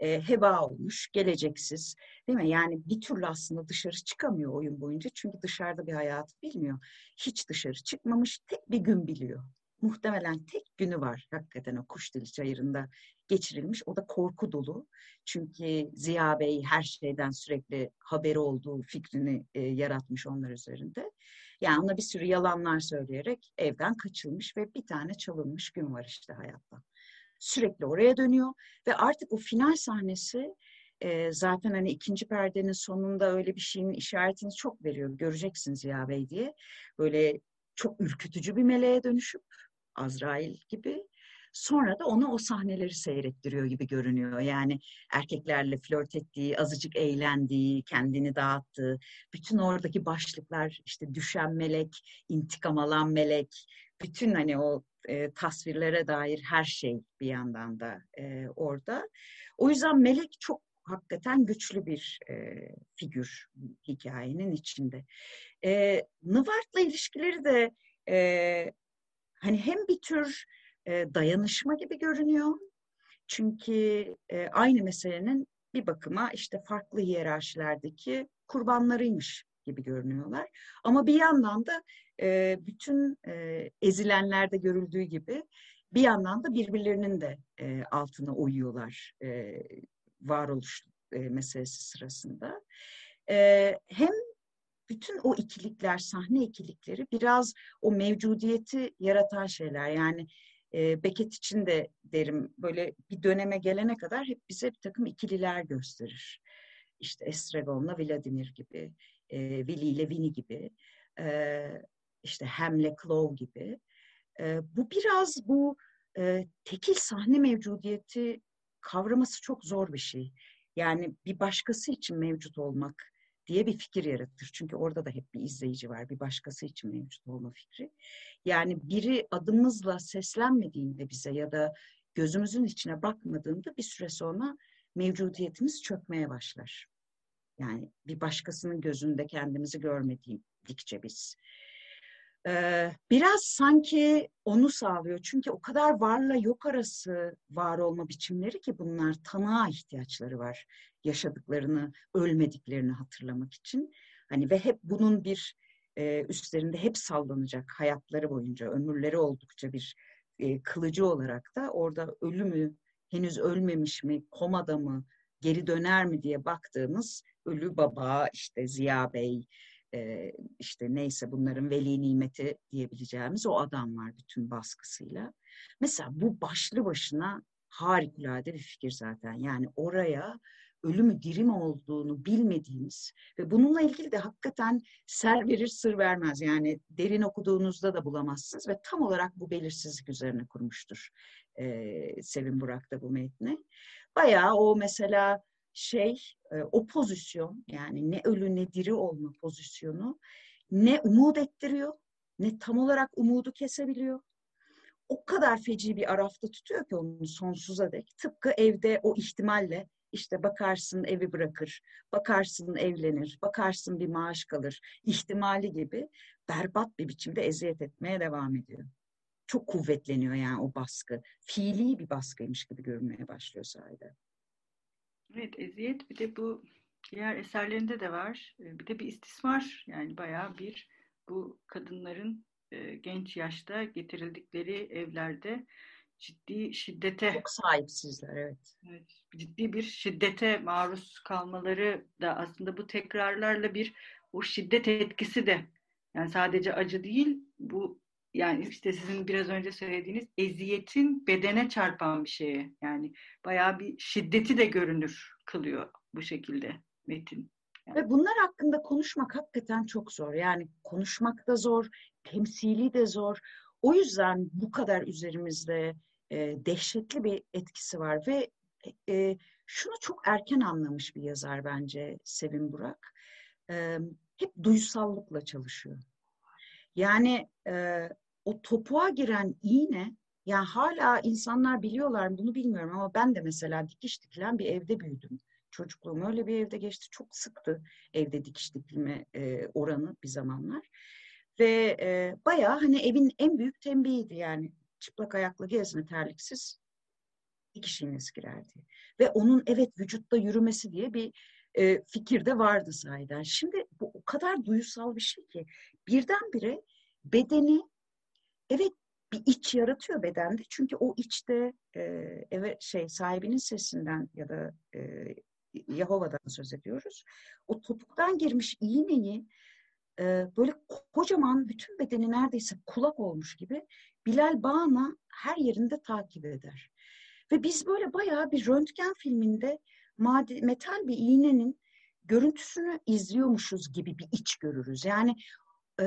e, heba olmuş, geleceksiz değil mi? Yani bir türlü aslında dışarı çıkamıyor oyun boyunca çünkü dışarıda bir hayatı bilmiyor. Hiç dışarı çıkmamış, tek bir gün biliyor. Muhtemelen tek günü var hakikaten o kuş dili çayırında geçirilmiş. O da korku dolu. Çünkü Ziya Bey her şeyden sürekli haberi olduğu fikrini e, yaratmış onlar üzerinde. Yani ona bir sürü yalanlar söyleyerek evden kaçılmış ve bir tane çalınmış gün var işte hayatta. Sürekli oraya dönüyor ve artık o final sahnesi e, zaten hani ikinci perdenin sonunda öyle bir şeyin işaretini çok veriyor. Göreceksiniz Ziya Bey diye. Böyle çok ürkütücü bir meleğe dönüşüp Azrail gibi Sonra da ona o sahneleri seyrettiriyor gibi görünüyor. Yani erkeklerle flört ettiği, azıcık eğlendiği, kendini dağıttığı, bütün oradaki başlıklar işte düşen melek, intikam alan melek, bütün hani o e, tasvirlere dair her şey bir yandan da e, orada. O yüzden melek çok hakikaten güçlü bir e, figür hikayenin içinde. E, Nıvart'la ilişkileri de e, hani hem bir tür e, dayanışma gibi görünüyor. Çünkü e, aynı meselenin bir bakıma işte farklı hiyerarşilerdeki kurbanlarıymış gibi görünüyorlar. Ama bir yandan da bütün ezilenlerde görüldüğü gibi bir yandan da birbirlerinin de altına uyuyorlar e, varoluş meselesi sırasında. Hem bütün o ikilikler, sahne ikilikleri biraz o mevcudiyeti yaratan şeyler. Yani e, Beckett için de derim böyle bir döneme gelene kadar hep bize bir takım ikililer gösterir. İşte Estragon'la Vladimir gibi, e, Willy ile Winnie gibi, işte Hamle Clove gibi. E, bu biraz bu e, tekil sahne mevcudiyeti kavraması çok zor bir şey. Yani bir başkası için mevcut olmak diye bir fikir yaratır. Çünkü orada da hep bir izleyici var, bir başkası için mevcut olma fikri. Yani biri adımızla seslenmediğinde bize ya da gözümüzün içine bakmadığında bir süre sonra mevcudiyetimiz çökmeye başlar. Yani bir başkasının gözünde kendimizi görmedikçe biz. Biraz sanki onu sağlıyor. Çünkü o kadar varla yok arası var olma biçimleri ki bunlar tanığa ihtiyaçları var. Yaşadıklarını, ölmediklerini hatırlamak için. Hani ve hep bunun bir e, üstlerinde hep sallanacak hayatları boyunca, ömürleri oldukça bir e, kılıcı olarak da orada ölümü henüz ölmemiş mi, komada mı, geri döner mi diye baktığımız ölü baba, işte Ziya Bey, işte neyse bunların veli nimeti diyebileceğimiz o adam var bütün baskısıyla. Mesela bu başlı başına harikulade bir fikir zaten. Yani oraya ölümü diri mi olduğunu bilmediğimiz ve bununla ilgili de hakikaten ser verir sır vermez. Yani derin okuduğunuzda da bulamazsınız ve tam olarak bu belirsizlik üzerine kurmuştur e, Sevin Burak da bu metni. Bayağı o mesela şey e, o pozisyon yani ne ölü ne diri olma pozisyonu ne umut ettiriyor ne tam olarak umudu kesebiliyor. O kadar feci bir arafta tutuyor ki onu sonsuza dek. Tıpkı evde o ihtimalle işte bakarsın evi bırakır, bakarsın evlenir, bakarsın bir maaş kalır ihtimali gibi berbat bir biçimde eziyet etmeye devam ediyor. Çok kuvvetleniyor yani o baskı. Fiili bir baskıymış gibi görünmeye başlıyor sahiden.
Evet eziyet bir de bu diğer eserlerinde de var. Ee, bir de bir istismar yani bayağı bir bu kadınların e, genç yaşta getirildikleri evlerde ciddi şiddete
çok sahipsizler evet.
evet. Ciddi bir şiddete maruz kalmaları da aslında bu tekrarlarla bir o şiddet etkisi de yani sadece acı değil bu yani işte sizin biraz önce söylediğiniz eziyetin bedene çarpan bir şeye yani bayağı bir şiddeti de görünür kılıyor bu şekilde metin.
Yani. Ve bunlar hakkında konuşmak hakikaten çok zor. Yani konuşmak da zor, temsili de zor. O yüzden bu kadar üzerimizde e, dehşetli bir etkisi var ve e, şunu çok erken anlamış bir yazar bence Sevin Burak. E, hep duysallıkla çalışıyor. Yani e, o topuğa giren iğne Yani hala insanlar biliyorlar bunu bilmiyorum ama ben de mesela dikiş dikilen bir evde büyüdüm. Çocukluğum öyle bir evde geçti. Çok sıktı evde dikiş dikilme e, oranı bir zamanlar. Ve e, bayağı hani evin en büyük tembihiydi yani. Çıplak ayaklı gezme terliksiz dikiş iğnesi girerdi. Ve onun evet vücutta yürümesi diye bir e, fikir de vardı sahiden. Şimdi bu o kadar duysal bir şey ki birdenbire bedeni evet bir iç yaratıyor bedende. Çünkü o içte e, eve şey sahibinin sesinden ya da e, Yahova'dan söz ediyoruz. O topuktan girmiş iğneyi e, böyle kocaman bütün bedeni neredeyse kulak olmuş gibi Bilal Bağna her yerinde takip eder. Ve biz böyle bayağı bir röntgen filminde madi, metal bir iğnenin görüntüsünü izliyormuşuz gibi bir iç görürüz. Yani e,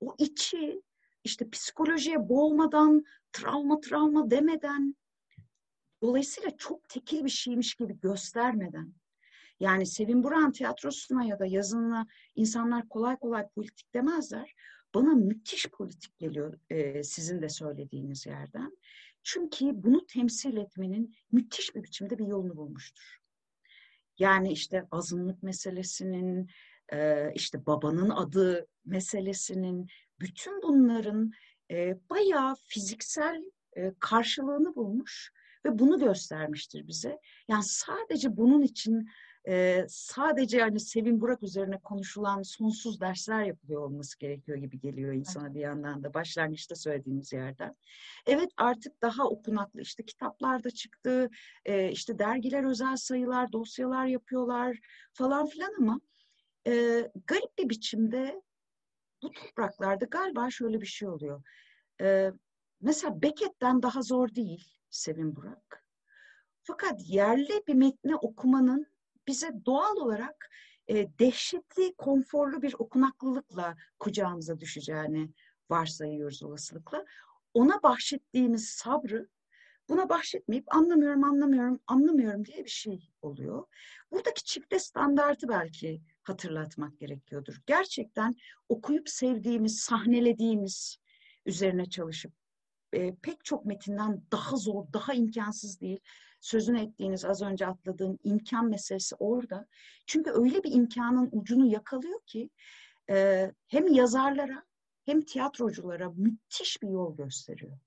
o içi işte psikolojiye boğmadan, travma travma demeden, dolayısıyla çok tekil bir şeymiş gibi göstermeden, yani Sevin Buran tiyatrosuna ya da yazınına insanlar kolay kolay politik demezler. Bana müthiş politik geliyor e, sizin de söylediğiniz yerden. Çünkü bunu temsil etmenin müthiş bir biçimde bir yolunu bulmuştur. Yani işte azınlık meselesinin, e, işte babanın adı meselesinin, bütün bunların e, bayağı fiziksel e, karşılığını bulmuş ve bunu göstermiştir bize. Yani sadece bunun için e, sadece yani Sevin Burak üzerine konuşulan sonsuz dersler yapılıyor olması gerekiyor gibi geliyor insana bir yandan da başlangıçta söylediğimiz yerden. Evet artık daha okunaklı işte kitaplar da çıktı, e, işte dergiler özel sayılar, dosyalar yapıyorlar falan filan ama e, garip bir biçimde bu topraklarda galiba şöyle bir şey oluyor. E, mesela Beckett'ten daha zor değil Sevin Burak. Fakat yerli bir metni okumanın bize doğal olarak e, dehşetli, konforlu bir okunaklılıkla kucağımıza düşeceğini varsayıyoruz olasılıkla. Ona bahşettiğimiz sabrı buna bahşetmeyip anlamıyorum, anlamıyorum, anlamıyorum diye bir şey oluyor. Buradaki çifte standartı belki hatırlatmak gerekiyordur. Gerçekten okuyup sevdiğimiz, sahnelediğimiz üzerine çalışıp e, pek çok metinden daha zor, daha imkansız değil sözünü ettiğiniz az önce atladığım imkan meselesi orada. Çünkü öyle bir imkanın ucunu yakalıyor ki e, hem yazarlara hem tiyatroculara müthiş bir yol gösteriyor.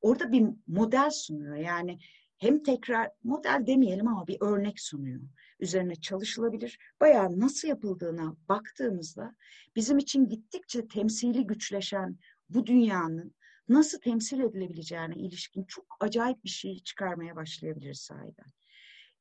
Orada bir model sunuyor. Yani hem tekrar model demeyelim ama bir örnek sunuyor. Üzerine çalışılabilir. Bayağı nasıl yapıldığına baktığımızda bizim için gittikçe temsili güçleşen bu dünyanın nasıl temsil edilebileceğine ilişkin çok acayip bir şey çıkarmaya başlayabiliriz sahiden.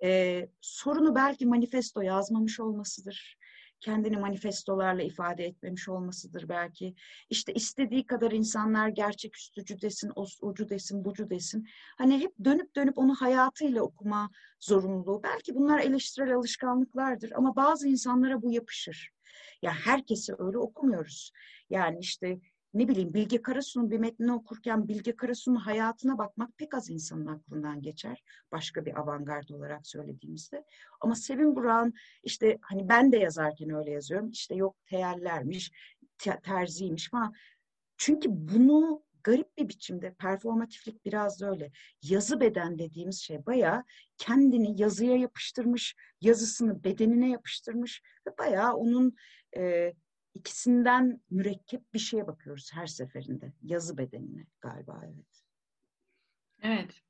Ee, sorunu belki manifesto yazmamış olmasıdır. Kendini manifestolarla ifade etmemiş olmasıdır belki. İşte istediği kadar insanlar gerçek üstücü desin, ucu desin, bucu desin. Hani hep dönüp dönüp onu hayatıyla okuma zorunluluğu. Belki bunlar eleştirel alışkanlıklardır ama bazı insanlara bu yapışır. Ya herkesi öyle okumuyoruz. Yani işte ne bileyim Bilge Karasu'nun bir metnini okurken Bilge Karasu'nun hayatına bakmak pek az insanın aklından geçer. Başka bir avantgard olarak söylediğimizde. Ama Sevin Burak'ın işte hani ben de yazarken öyle yazıyorum. İşte yok teyellermiş, terziymiş falan. Çünkü bunu garip bir biçimde performatiflik biraz da öyle. Yazı beden dediğimiz şey bayağı kendini yazıya yapıştırmış, yazısını bedenine yapıştırmış ve bayağı onun e, ikisinden mürekkep bir şeye bakıyoruz her seferinde. Yazı bedenine galiba evet.
Evet.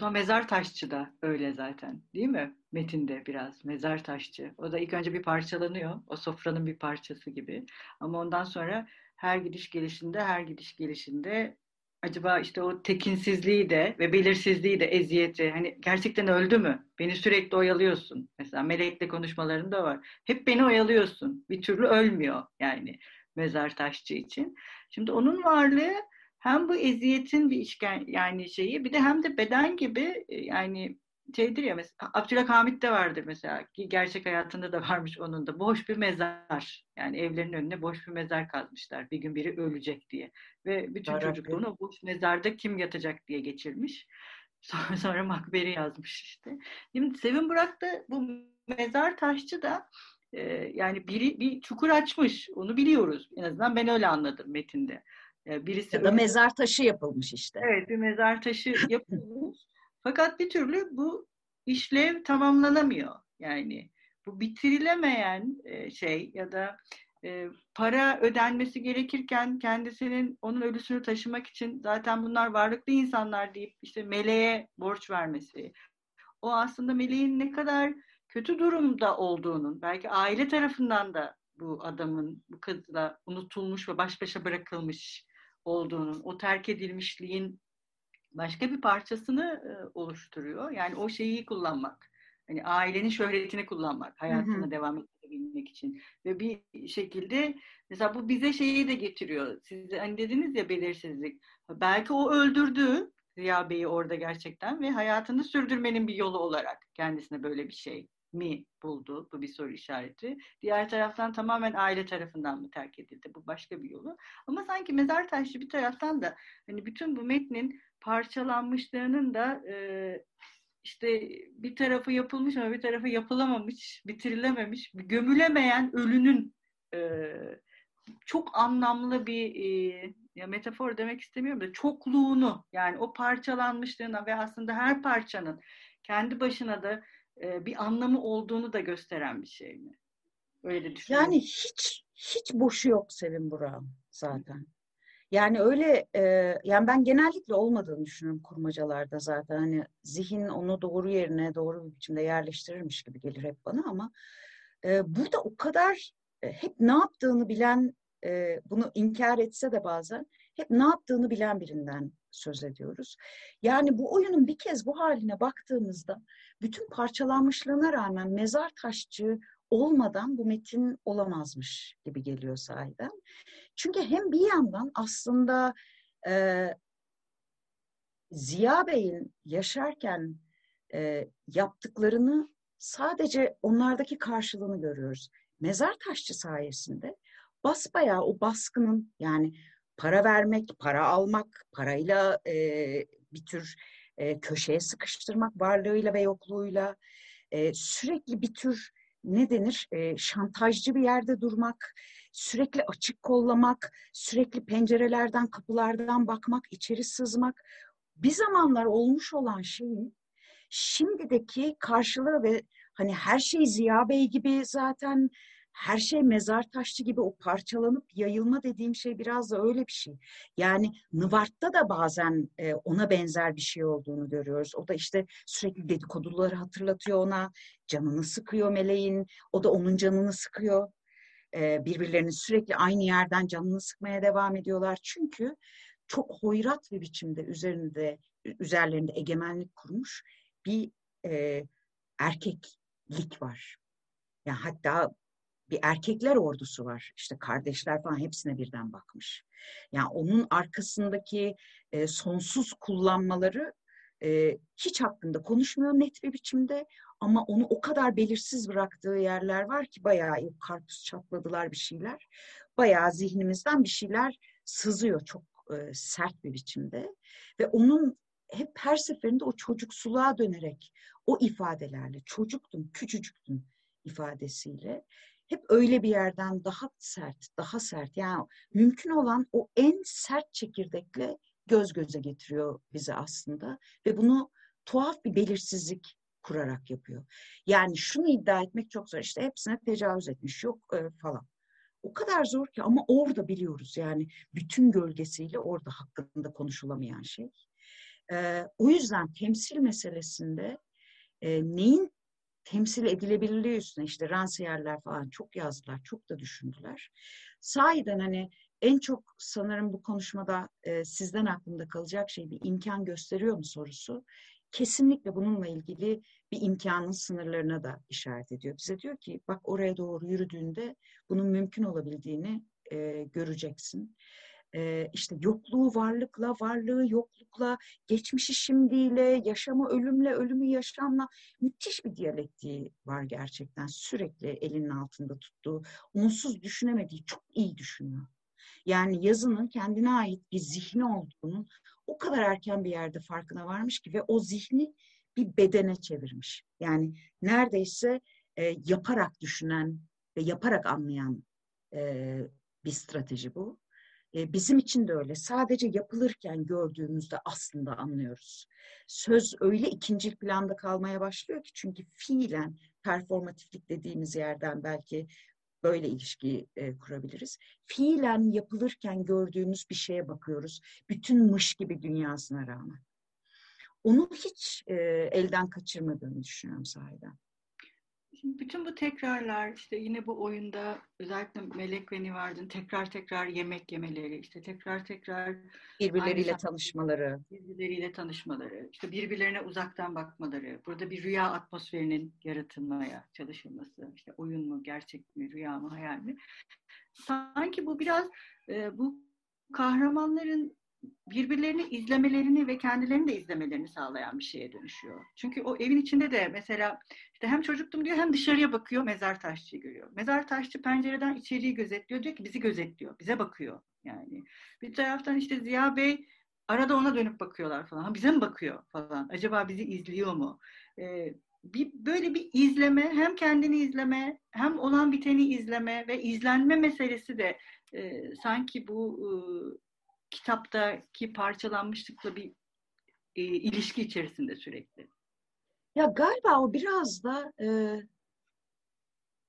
Da mezar taşçı da öyle zaten değil mi? Metinde biraz mezar taşçı. O da ilk önce bir parçalanıyor. O sofranın bir parçası gibi. Ama ondan sonra her gidiş gelişinde her gidiş gelişinde acaba işte o tekinsizliği de ve belirsizliği de eziyeti hani gerçekten öldü mü? Beni sürekli oyalıyorsun. Mesela Melek'le konuşmalarında var. Hep beni oyalıyorsun. Bir türlü ölmüyor yani mezar taşçı için. Şimdi onun varlığı hem bu eziyetin bir işken yani şeyi bir de hem de beden gibi yani şeydir ya mesela Abdülhamit de vardır mesela ki gerçek hayatında da varmış onun da. Boş bir mezar. Yani evlerin önüne boş bir mezar kazmışlar bir gün biri ölecek diye. Ve bütün Yarabbim. çocukluğunu o boş mezarda kim yatacak diye geçirmiş. Sonra, sonra Makberi yazmış işte. Şimdi Sevin Burak da bu mezar taşçı da e, yani biri bir çukur açmış. Onu biliyoruz. En azından ben öyle anladım metinde.
Birisi ya da öyle... mezar taşı yapılmış işte.
Evet bir mezar taşı yapılmış. Fakat bir türlü bu işlev tamamlanamıyor. Yani bu bitirilemeyen şey ya da para ödenmesi gerekirken kendisinin onun ölüsünü taşımak için zaten bunlar varlıklı insanlar deyip işte meleğe borç vermesi. O aslında meleğin ne kadar kötü durumda olduğunun, belki aile tarafından da bu adamın bu kızla unutulmuş ve baş başa bırakılmış olduğunun, o terk edilmişliğin başka bir parçasını oluşturuyor. Yani o şeyi kullanmak. Hani ailenin şöhretini kullanmak, hayatını hı hı. devam edebilmek için. Ve bir şekilde mesela bu bize şeyi de getiriyor. Siz hani dediniz ya belirsizlik. Belki o öldürdü Ziya Bey'i orada gerçekten ve hayatını sürdürmenin bir yolu olarak kendisine böyle bir şey mi buldu? Bu bir soru işareti. Diğer taraftan tamamen aile tarafından mı terk edildi? Bu başka bir yolu. Ama sanki mezar taşı bir taraftan da hani bütün bu metnin parçalanmışlığının da e, işte bir tarafı yapılmış ama bir tarafı yapılamamış, bitirilememiş, gömülemeyen ölünün e, çok anlamlı bir e, ya metafor demek istemiyorum da çokluğunu yani o parçalanmışlığına ve aslında her parçanın kendi başına da e, bir anlamı olduğunu da gösteren bir şey mi? Öyle düşünüyorum.
Yani hiç hiç boşu yok Sevin Burak'ın zaten. Yani öyle e, yani ben genellikle olmadığını düşünüyorum kurmacalarda zaten. Hani zihin onu doğru yerine doğru bir biçimde yerleştirirmiş gibi gelir hep bana ama e, burada o kadar e, hep ne yaptığını bilen e, bunu inkar etse de bazen hep ne yaptığını bilen birinden söz ediyoruz. Yani bu oyunun bir kez bu haline baktığımızda bütün parçalanmışlığına rağmen mezar taşçı olmadan bu metin olamazmış gibi geliyor sahiden. Çünkü hem bir yandan aslında e, Ziya Bey'in yaşarken e, yaptıklarını sadece onlardaki karşılığını görüyoruz. Mezar taşçı sayesinde basbayağı o baskının yani para vermek, para almak, parayla e, bir tür e, köşeye sıkıştırmak varlığıyla ve yokluğuyla e, sürekli bir tür ne denir e, şantajcı bir yerde durmak, sürekli açık kollamak, sürekli pencerelerden, kapılardan bakmak, içeri sızmak. Bir zamanlar olmuş olan şeyin şimdideki karşılığı ve hani her şey Ziya Bey gibi zaten her şey mezar taşçı gibi o parçalanıp yayılma dediğim şey biraz da öyle bir şey. Yani Nıvart'ta da bazen e, ona benzer bir şey olduğunu görüyoruz. O da işte sürekli dedikoduları hatırlatıyor ona, canını sıkıyor meleğin, o da onun canını sıkıyor. E, birbirlerini sürekli aynı yerden canını sıkmaya devam ediyorlar. Çünkü çok hoyrat bir biçimde üzerinde üzerlerinde egemenlik kurmuş bir e, erkeklik var. Yani hatta bir erkekler ordusu var. İşte kardeşler falan hepsine birden bakmış. Yani onun arkasındaki e, sonsuz kullanmaları e, hiç hakkında konuşmuyor net bir biçimde. Ama onu o kadar belirsiz bıraktığı yerler var ki bayağı yok karpuz çatladılar bir şeyler. Bayağı zihnimizden bir şeyler sızıyor çok e, sert bir biçimde. Ve onun hep her seferinde o çocuksuluğa dönerek o ifadelerle çocuktum, küçücüktüm ifadesiyle hep öyle bir yerden daha sert, daha sert. Yani mümkün olan o en sert çekirdekle göz göze getiriyor bizi aslında ve bunu tuhaf bir belirsizlik kurarak yapıyor. Yani şunu iddia etmek çok zor. İşte hepsine tecavüz etmiş yok e, falan. O kadar zor ki ama orada biliyoruz yani bütün gölgesiyle orada hakkında konuşulamayan şey. E, o yüzden temsil meselesinde e, neyin temsil edilebilirliği üstüne işte Ransiyerler falan çok yazdılar, çok da düşündüler. Sahiden hani en çok sanırım bu konuşmada e, sizden aklımda kalacak şey bir imkan gösteriyor mu sorusu. Kesinlikle bununla ilgili bir imkanın sınırlarına da işaret ediyor. Bize diyor ki bak oraya doğru yürüdüğünde bunun mümkün olabildiğini e, göreceksin e, işte yokluğu varlıkla, varlığı yoklukla, geçmişi şimdiyle, yaşamı ölümle, ölümü yaşamla müthiş bir diyalektiği var gerçekten. Sürekli elinin altında tuttuğu, onsuz düşünemediği çok iyi düşünüyor. Yani yazının kendine ait bir zihni olduğunun o kadar erken bir yerde farkına varmış ki ve o zihni bir bedene çevirmiş. Yani neredeyse e, yaparak düşünen ve yaparak anlayan e, bir strateji bu. Bizim için de öyle. Sadece yapılırken gördüğümüzde aslında anlıyoruz. Söz öyle ikinci planda kalmaya başlıyor ki çünkü fiilen performatiflik dediğimiz yerden belki böyle ilişki kurabiliriz. Fiilen yapılırken gördüğümüz bir şeye bakıyoruz. Bütün mış gibi dünyasına rağmen. Onu hiç elden kaçırmadığını düşünüyorum sahiden.
Şimdi bütün bu tekrarlar işte yine bu oyunda özellikle Melek ve Nivard'ın tekrar tekrar yemek yemeleri, işte tekrar tekrar
birbirleriyle tanışmaları,
birbirleriyle tanışmaları, işte birbirlerine uzaktan bakmaları, burada bir rüya atmosferinin yaratılmaya çalışılması, işte oyun mu, gerçek mi, rüya mı, hayal mi? Sanki bu biraz e, bu kahramanların birbirlerini izlemelerini ve kendilerini de izlemelerini sağlayan bir şeye dönüşüyor. Çünkü o evin içinde de mesela işte hem çocuktum diyor hem dışarıya bakıyor mezar taşçıyı görüyor. Mezar taşçı pencereden içeriği gözetliyor diyor ki bizi gözetliyor, bize bakıyor yani. Bir taraftan işte Ziya Bey arada ona dönüp bakıyorlar falan. Ha, bize mi bakıyor falan? Acaba bizi izliyor mu? Ee, bir böyle bir izleme, hem kendini izleme, hem olan biteni izleme ve izlenme meselesi de e, sanki bu e, kitaptaki parçalanmışlıkla bir e, ilişki içerisinde sürekli.
Ya galiba o biraz da e,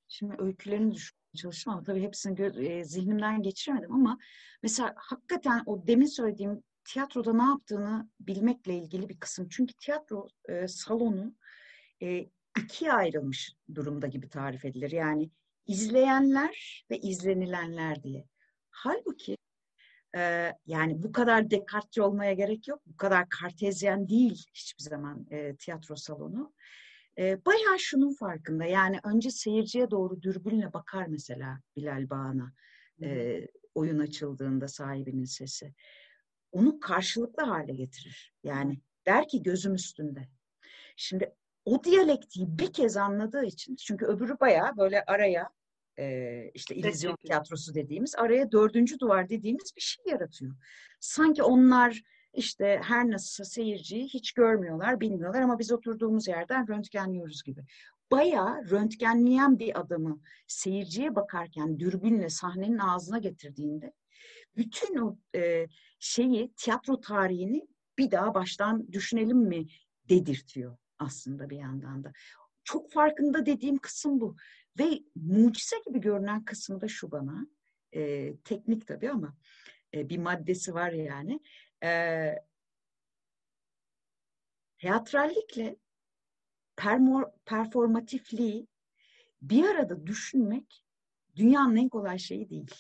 şimdi öykülerini düşünmeye çalıştım ama tabii hepsini e, zihnimden geçiremedim ama mesela hakikaten o demin söylediğim tiyatroda ne yaptığını bilmekle ilgili bir kısım. Çünkü tiyatro e, salonu e, ikiye ayrılmış durumda gibi tarif edilir. Yani izleyenler ve izlenilenler diye. Halbuki e, yani bu kadar Descartes'ci olmaya gerek yok. Bu kadar kartezyen değil hiçbir zaman e, tiyatro salonu. E, bayağı şunun farkında. Yani önce seyirciye doğru dürbünle bakar mesela Bilal Bağan'a. E, oyun açıldığında sahibinin sesi. Onu karşılıklı hale getirir. Yani der ki gözüm üstünde. Şimdi o diyalektiği bir kez anladığı için çünkü öbürü bayağı böyle araya e, işte illüzyon tiyatrosu dediğimiz araya dördüncü duvar dediğimiz bir şey yaratıyor. Sanki onlar işte her nasılsa seyirciyi hiç görmüyorlar, bilmiyorlar ama biz oturduğumuz yerden röntgenliyoruz gibi. Bayağı röntgenleyen bir adamı seyirciye bakarken dürbünle sahnenin ağzına getirdiğinde bütün o e, şeyi, tiyatro tarihini bir daha baştan düşünelim mi dedirtiyor aslında bir yandan da. Çok farkında dediğim kısım bu. Ve mucize gibi görünen kısmı da şu bana. E, teknik tabii ama e, bir maddesi var yani. E, teatrallikle permor, performatifliği bir arada düşünmek dünyanın en kolay şeyi değil.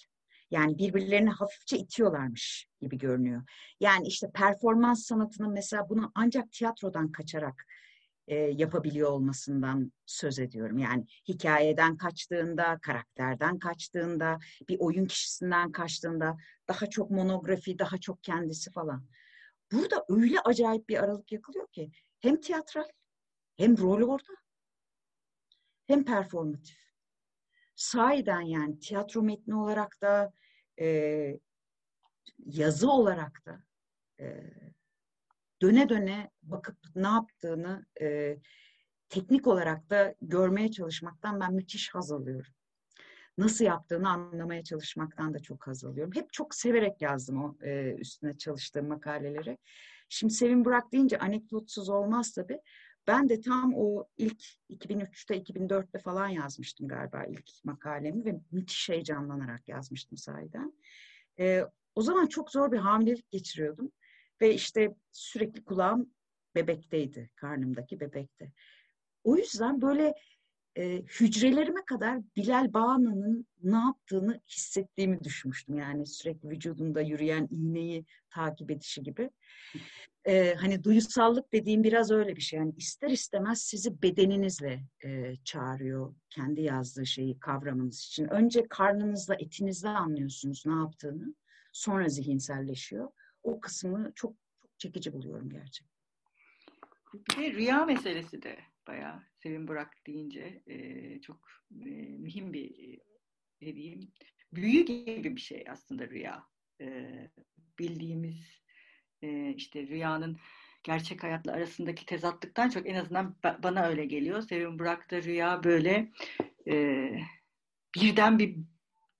Yani birbirlerini hafifçe itiyorlarmış gibi görünüyor. Yani işte performans sanatının mesela bunu ancak tiyatrodan kaçarak e, yapabiliyor olmasından söz ediyorum. Yani hikayeden kaçtığında, karakterden kaçtığında, bir oyun kişisinden kaçtığında daha çok monografi, daha çok kendisi falan. Burada öyle acayip bir aralık yakılıyor ki hem tiyatral hem rol orada hem performatif. Sahiden yani tiyatro metni olarak da e, yazı olarak da e, döne döne bakıp ne yaptığını e, teknik olarak da görmeye çalışmaktan ben müthiş haz alıyorum. Nasıl yaptığını anlamaya çalışmaktan da çok haz alıyorum. Hep çok severek yazdım o e, üstüne çalıştığım makaleleri. Şimdi Sevin Burak deyince anekdotsuz olmaz tabii. Ben de tam o ilk 2003'te 2004'te falan yazmıştım galiba ilk makalemi ve müthiş heyecanlanarak yazmıştım sahiden. E, o zaman çok zor bir hamilelik geçiriyordum. Ve işte sürekli kulağım bebekteydi, karnımdaki bebekte. O yüzden böyle e, hücrelerime kadar Bilal Bağna'nın ne yaptığını hissettiğimi düşünmüştüm. Yani sürekli vücudunda yürüyen iğneyi takip edişi gibi. E, hani duyusallık dediğim biraz öyle bir şey. Yani ister istemez sizi bedeninizle e, çağırıyor kendi yazdığı şeyi kavramanız için. Önce karnınızla, etinizle anlıyorsunuz ne yaptığını. Sonra zihinselleşiyor o kısmını çok çok çekici buluyorum gerçekten.
Bir de rüya meselesi de bayağı Sevin Burak deyince e, çok e, mühim bir ne diyeyim büyü gibi bir şey aslında rüya. E, bildiğimiz e, işte rüyanın gerçek hayatla arasındaki tezatlıktan çok en azından bana öyle geliyor. Sevin Burak'ta rüya böyle e, birden bir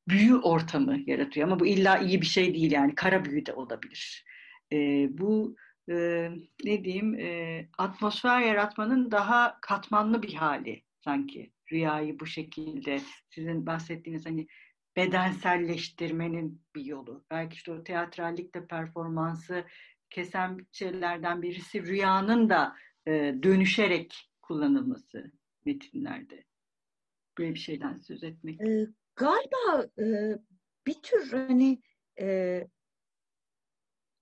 büyü ortamı yaratıyor. Ama bu illa iyi bir şey değil yani kara büyü de olabilir. E, bu e, ne diyeyim e, atmosfer yaratmanın daha katmanlı bir hali sanki rüyayı bu şekilde sizin bahsettiğiniz hani bedenselleştirmenin bir yolu. Belki işte o teatrallikte performansı kesen şeylerden birisi rüyanın da e, dönüşerek kullanılması metinlerde. Böyle bir şeyden söz etmek.
E, galiba e, bir tür hani e,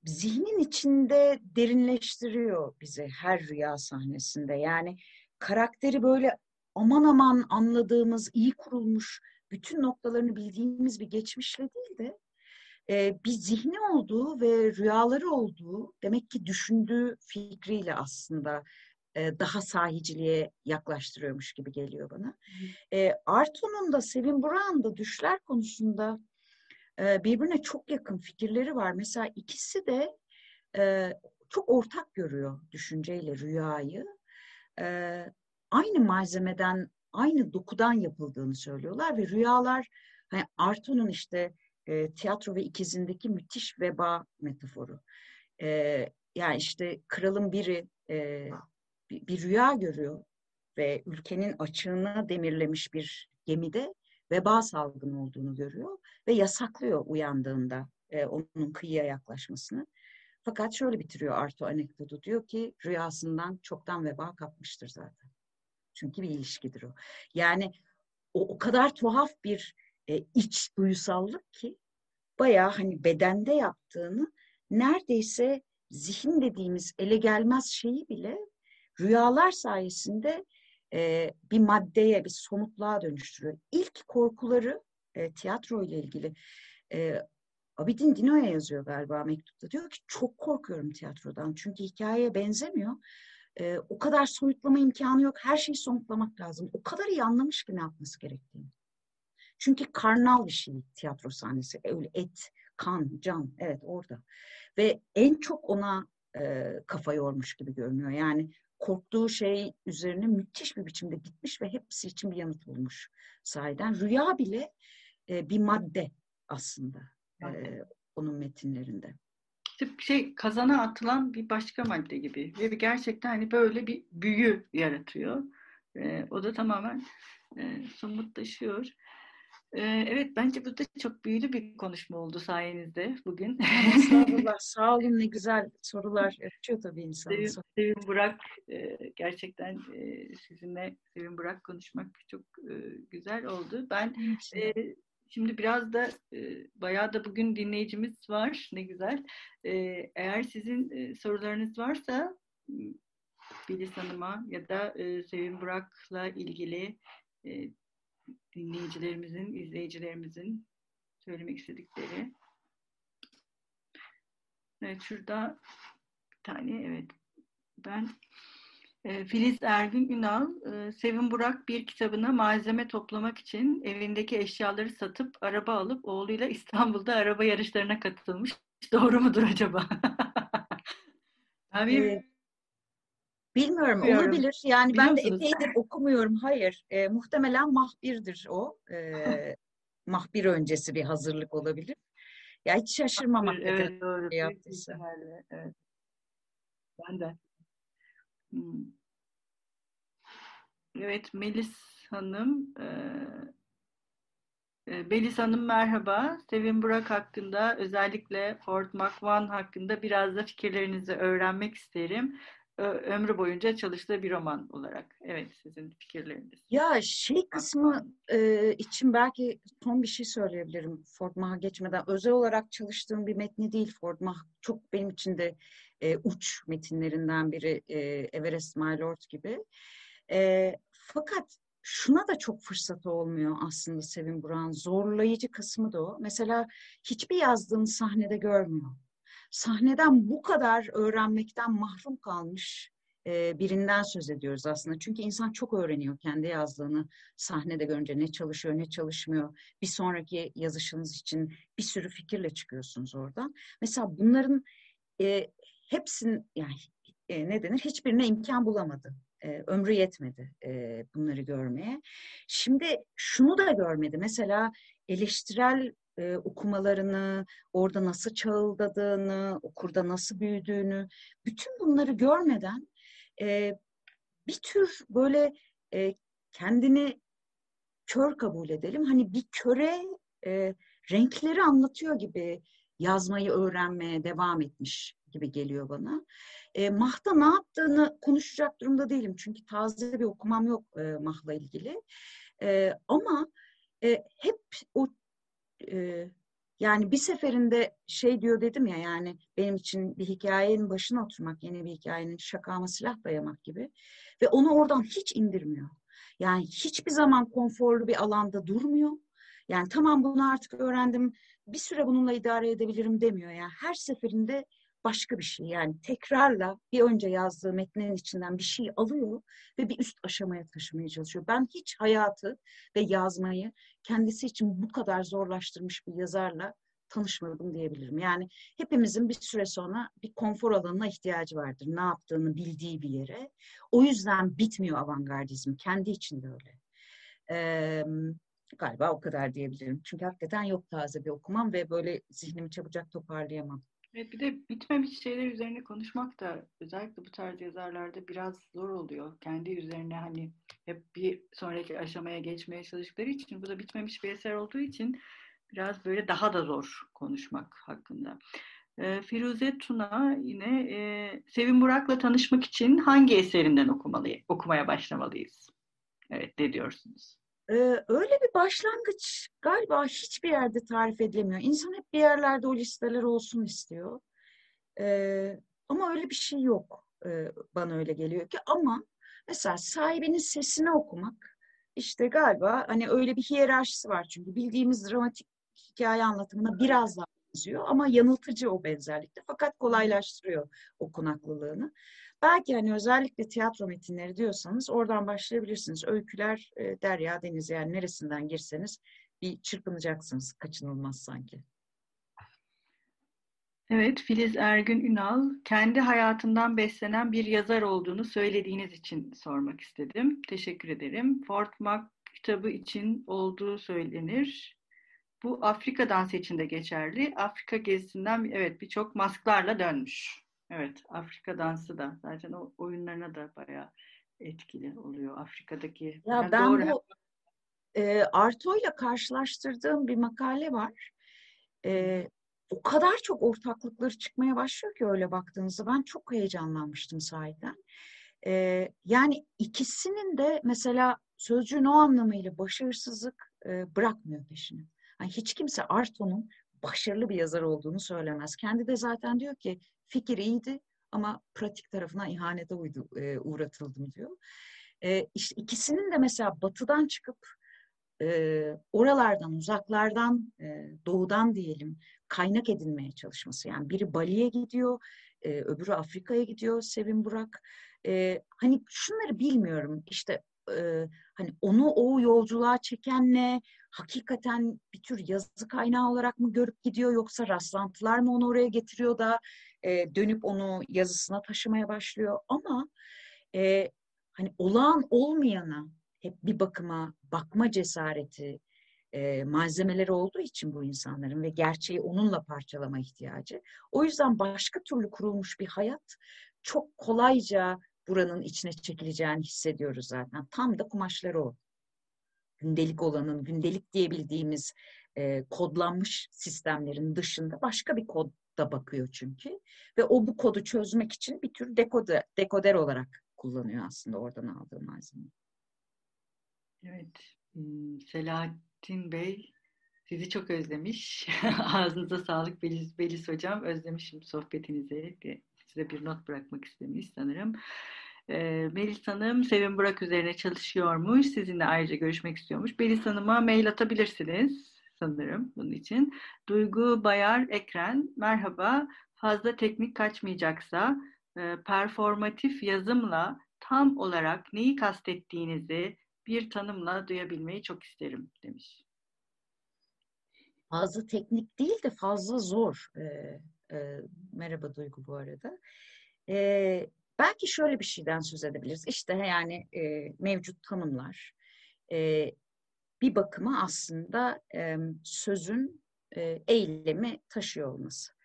zihnin içinde derinleştiriyor bizi her rüya sahnesinde. Yani karakteri böyle aman aman anladığımız, iyi kurulmuş, bütün noktalarını bildiğimiz bir geçmişle değil de e, bir zihni olduğu ve rüyaları olduğu, demek ki düşündüğü fikriyle aslında daha sahiciliğe yaklaştırıyormuş gibi geliyor bana. E, Arto'nun da Sevin Burak'ın da düşler konusunda e, birbirine çok yakın fikirleri var. Mesela ikisi de e, çok ortak görüyor düşünceyle rüyayı. E, aynı malzemeden, aynı dokudan yapıldığını söylüyorlar ve rüyalar hani Arto'nun işte e, tiyatro ve ikizindeki müthiş veba metaforu. E, yani işte kralın biri e, bir, bir rüya görüyor ve ülkenin açığını demirlemiş bir gemide veba salgını olduğunu görüyor ve yasaklıyor uyandığında e, onun kıyıya yaklaşmasını. Fakat şöyle bitiriyor Arto anekdotu diyor ki rüyasından çoktan veba kapmıştır zaten. Çünkü bir ilişkidir o. Yani o, o kadar tuhaf bir e, iç duyusallık ki bayağı hani bedende yaptığını neredeyse zihin dediğimiz ele gelmez şeyi bile rüyalar sayesinde e, bir maddeye, bir somutluğa dönüştürüyor. İlk korkuları e, tiyatro ile ilgili e, Abidin Dino'ya yazıyor galiba mektupta. Diyor ki çok korkuyorum tiyatrodan çünkü hikayeye benzemiyor. E, o kadar soyutlama imkanı yok. Her şeyi somutlamak lazım. O kadar iyi anlamış ki ne yapması gerektiğini. Çünkü karnal bir şey tiyatro sahnesi. Öyle et, kan, can. Evet orada. Ve en çok ona e, kafa yormuş gibi görünüyor. Yani korktuğu şey üzerine müthiş bir biçimde gitmiş ve hepsi için bir yanıt bulmuş sahiden. Rüya bile e, bir madde aslında e, onun metinlerinde.
İşte şey kazana atılan bir başka madde gibi ve bir gerçekten hani böyle bir büyü yaratıyor. E, o da tamamen e, somutlaşıyor. Evet bence bu da çok büyülü bir konuşma oldu sayenizde bugün.
Estağfurullah sağ olun ne güzel sorular açıyor tabii insan.
Sevim, Sevim Burak gerçekten sizinle Sevim Burak konuşmak çok güzel oldu. Ben şimdi biraz da bayağı da bugün dinleyicimiz var ne güzel. Eğer sizin sorularınız varsa Filiz Hanım'a ya da Sevim Burak'la ilgili dinleyicilerimizin, izleyicilerimizin söylemek istedikleri. Evet şurada bir tane evet ben e, Filiz Ergün Ünal, e, Sevin Burak bir kitabına malzeme toplamak için evindeki eşyaları satıp araba alıp oğluyla İstanbul'da araba yarışlarına katılmış. Doğru mudur acaba?
Tabii. Bilmiyorum, Bilmiyorum. olabilir. Yani Biliyor ben de epeydir okumuyorum. Hayır. E, muhtemelen mahbirdir o. E, mahbir öncesi bir hazırlık olabilir. Ya hiç şaşırmamak
mahbir, evet, doğru. Şey yaptıysa. Evet. Ben de. Hmm. Evet Melis Hanım e, e Melis Hanım merhaba. Sevin Burak hakkında özellikle Ford McVan hakkında biraz da fikirlerinizi öğrenmek isterim ömrü boyunca çalıştığı bir roman olarak. Evet sizin fikirleriniz.
Ya şey kısmı e, için belki son bir şey söyleyebilirim Ford Mah'a geçmeden. Özel olarak çalıştığım bir metni değil Ford Mah. Çok benim için de e, uç metinlerinden biri e, Everest My Lord gibi. E, fakat şuna da çok fırsatı olmuyor aslında Sevin Burak'ın. Zorlayıcı kısmı da o. Mesela hiçbir yazdığını sahnede görmüyor sahneden bu kadar öğrenmekten mahrum kalmış e, birinden söz ediyoruz aslında. Çünkü insan çok öğreniyor kendi yazdığını sahnede görünce ne çalışıyor ne çalışmıyor. Bir sonraki yazışınız için bir sürü fikirle çıkıyorsunuz oradan. Mesela bunların e, hepsinin yani e, ne denir hiçbirine imkan bulamadı. E, ömrü yetmedi e, bunları görmeye. Şimdi şunu da görmedi. Mesela eleştirel e, okumalarını, orada nasıl çağıldadığını, okurda nasıl büyüdüğünü, bütün bunları görmeden bir tür böyle kendini kör kabul edelim. Hani bir köre renkleri anlatıyor gibi yazmayı öğrenmeye devam etmiş gibi geliyor bana. E, Mah'ta ne yaptığını konuşacak durumda değilim. Çünkü taze bir okumam yok e, Mah'la ilgili. E, ama e, hep o e, yani bir seferinde şey diyor dedim ya yani benim için bir hikayenin başına oturmak, yeni bir hikayenin şakama silah dayamak gibi. Ve onu oradan hiç indirmiyor. Yani hiçbir zaman konforlu bir alanda durmuyor. Yani tamam bunu artık öğrendim, bir süre bununla idare edebilirim demiyor. Yani her seferinde başka bir şey yani tekrarla bir önce yazdığı metnin içinden bir şey alıyor ve bir üst aşamaya taşımaya çalışıyor. Ben hiç hayatı ve yazmayı kendisi için bu kadar zorlaştırmış bir yazarla tanışmadım diyebilirim. Yani hepimizin bir süre sonra bir konfor alanına ihtiyacı vardır. Ne yaptığını bildiği bir yere. O yüzden bitmiyor avantgardizm. Kendi içinde öyle. Ee, galiba o kadar diyebilirim. Çünkü hakikaten yok taze bir okumam ve böyle zihnimi çabucak toparlayamam.
Evet bir de bitmemiş şeyler üzerine konuşmak da özellikle bu tarz yazarlarda biraz zor oluyor. Kendi üzerine hani hep bir sonraki aşamaya geçmeye çalıştıkları için bu da bitmemiş bir eser olduğu için biraz böyle daha da zor konuşmak hakkında. E, Firuze Tuna yine e, Sevin Burak'la tanışmak için hangi eserinden okumalıyız, okumaya başlamalıyız? Evet ne diyorsunuz?
Ee, öyle bir başlangıç galiba hiçbir yerde tarif edilemiyor. İnsan hep bir yerlerde o listeler olsun istiyor. Ee, ama öyle bir şey yok. Ee, bana öyle geliyor ki. Ama mesela sahibinin sesini okumak işte galiba hani öyle bir hiyerarşisi var çünkü bildiğimiz dramatik hikaye anlatımına biraz daha benziyor ama yanıltıcı o benzerlikte fakat kolaylaştırıyor okunaklılığını. Belki hani özellikle tiyatro metinleri diyorsanız oradan başlayabilirsiniz. Öyküler e, derya deniz yani neresinden girseniz bir çırpınacaksınız kaçınılmaz sanki.
Evet, Filiz Ergün Ünal, kendi hayatından beslenen bir yazar olduğunu söylediğiniz için sormak istedim. Teşekkür ederim. Fort Mac kitabı için olduğu söylenir. Bu Afrika'dan seçinde geçerli. Afrika gezisinden evet birçok masklarla dönmüş. Evet, Afrika dansı da zaten o oyunlarına da bayağı etkili oluyor Afrika'daki.
Ya yani ben doğru. bu e, Arto ile karşılaştırdığım bir makale var. E, o kadar çok ortaklıkları çıkmaya başlıyor ki öyle baktığınızda ben çok heyecanlanmıştım sahiden. E, yani ikisinin de mesela sözcüğün o anlamıyla başarısızlık e, bırakmıyor peşini. Yani hiç kimse Arto'nun başarılı bir yazar olduğunu söylemez. Kendi de zaten diyor ki fikir iyiydi ama pratik tarafına ihanete uydu, e, uğratıldım diyor. E, işte ikisinin de mesela batıdan çıkıp e, oralardan, uzaklardan, e, doğudan diyelim kaynak edinmeye çalışması. Yani biri Bali'ye gidiyor, e, öbürü Afrika'ya gidiyor Sevin Burak. E, hani şunları bilmiyorum işte e, hani onu o yolculuğa çeken ne? Hakikaten bir tür yazı kaynağı olarak mı görüp gidiyor yoksa rastlantılar mı onu oraya getiriyor da e, dönüp onu yazısına taşımaya başlıyor ama e, hani olağan olmayana hep bir bakıma bakma cesareti e, malzemeleri olduğu için bu insanların ve gerçeği onunla parçalama ihtiyacı. O yüzden başka türlü kurulmuş bir hayat çok kolayca buranın içine çekileceğini hissediyoruz zaten. Tam da kumaşları o. Gündelik olanın, gündelik diyebildiğimiz e, kodlanmış sistemlerin dışında başka bir kod da bakıyor çünkü. Ve o bu kodu çözmek için bir tür dekoder, dekoder olarak kullanıyor aslında oradan aldığı malzemeyi.
Evet. Hmm, Selahattin Bey sizi çok özlemiş. Ağzınıza sağlık Belis, Belis Hocam. Özlemişim sohbetinizi. Size bir not bırakmak istemiş sanırım. E, Melis Hanım Sevin Burak üzerine çalışıyormuş. Sizinle ayrıca görüşmek istiyormuş. Melis Hanım'a mail atabilirsiniz sanırım bunun için. Duygu Bayar Ekren, merhaba. Fazla teknik kaçmayacaksa e, performatif yazımla tam olarak neyi kastettiğinizi bir tanımla duyabilmeyi çok isterim demiş.
Fazla teknik değil de fazla zor. Ee, e, merhaba Duygu bu arada. Ee, belki şöyle bir şeyden söz edebiliriz. İşte yani e, mevcut tanımlar e, bir bakıma aslında e, sözün e, eylemi taşıyor olması.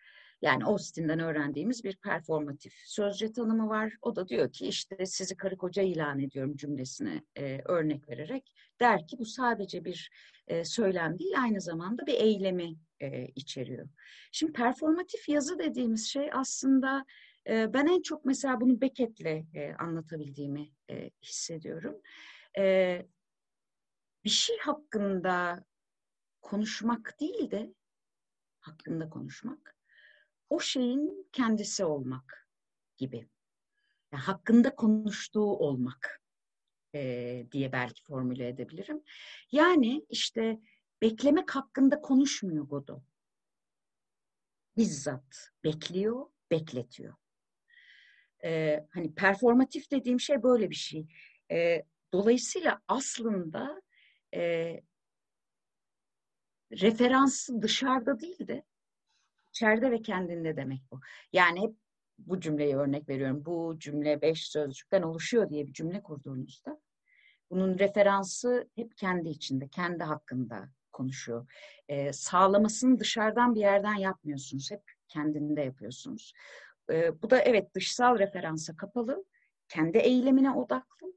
Yani Austin'den öğrendiğimiz bir performatif sözcü tanımı var. O da diyor ki işte sizi karı koca ilan ediyorum cümlesine e, örnek vererek der ki bu sadece bir e, söylem değil aynı zamanda bir eylemi e, içeriyor. Şimdi performatif yazı dediğimiz şey aslında e, ben en çok mesela bunu Beckett'le e, anlatabildiğimi e, hissediyorum. E, bir şey hakkında konuşmak değil de hakkında konuşmak o şeyin kendisi olmak gibi. Yani hakkında konuştuğu olmak e, diye belki formüle edebilirim. Yani işte beklemek hakkında konuşmuyor Godot. Bizzat bekliyor, bekletiyor. Ee, hani performatif dediğim şey böyle bir şey. Ee, dolayısıyla aslında e, referansı dışarıda değil de içeride ve kendinde demek bu. Yani hep bu cümleyi örnek veriyorum. Bu cümle beş sözcükten oluşuyor diye bir cümle kurduğunuzda bunun referansı hep kendi içinde, kendi hakkında konuşuyor. Ee, sağlamasını dışarıdan bir yerden yapmıyorsunuz. Hep kendinde yapıyorsunuz. Ee, bu da evet dışsal referansa kapalı, kendi eylemine odaklı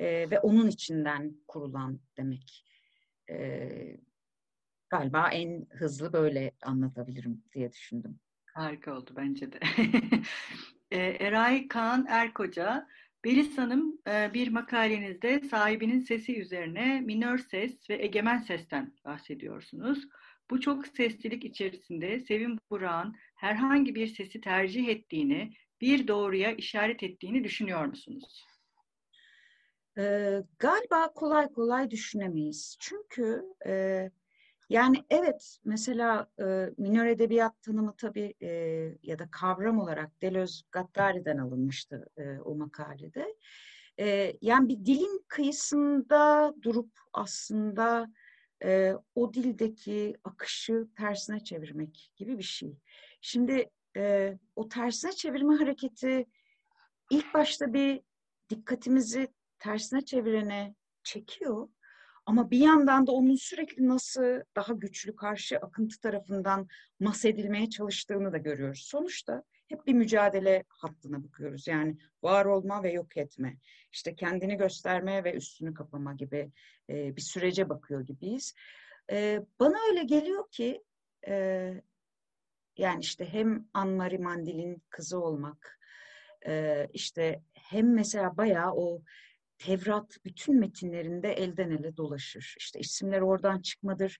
e, ve onun içinden kurulan demek. E, galiba en hızlı böyle anlatabilirim diye düşündüm.
Harika oldu bence de. E, Eray Kaan Erkoca, Belis Hanım e, bir makalenizde sahibinin sesi üzerine minör ses ve egemen sesten bahsediyorsunuz. Bu çok seslilik içerisinde Sevim Burak'ın herhangi bir sesi tercih ettiğini, bir doğruya işaret ettiğini düşünüyor musunuz?
Ee, galiba kolay kolay düşünemeyiz. Çünkü e, yani evet mesela e, minör edebiyat tanımı tabii e, ya da kavram olarak Deleuze Gattari'den alınmıştı e, o makalede. E, yani bir dilin kıyısında durup aslında e, o dildeki akışı tersine çevirmek gibi bir şey. Şimdi e, o tersine çevirme hareketi ilk başta bir dikkatimizi tersine çevirene çekiyor. Ama bir yandan da onun sürekli nasıl daha güçlü karşı akıntı tarafından mas edilmeye çalıştığını da görüyoruz. Sonuçta hep bir mücadele hattına bakıyoruz. Yani var olma ve yok etme, işte kendini gösterme ve üstünü kapama gibi e, bir sürece bakıyor gibiyiz. E, bana öyle geliyor ki e, yani işte hem Anne-Marie Mandil'in kızı olmak, e, işte hem mesela bayağı o Tevrat bütün metinlerinde elden ele dolaşır. İşte isimler oradan çıkmadır.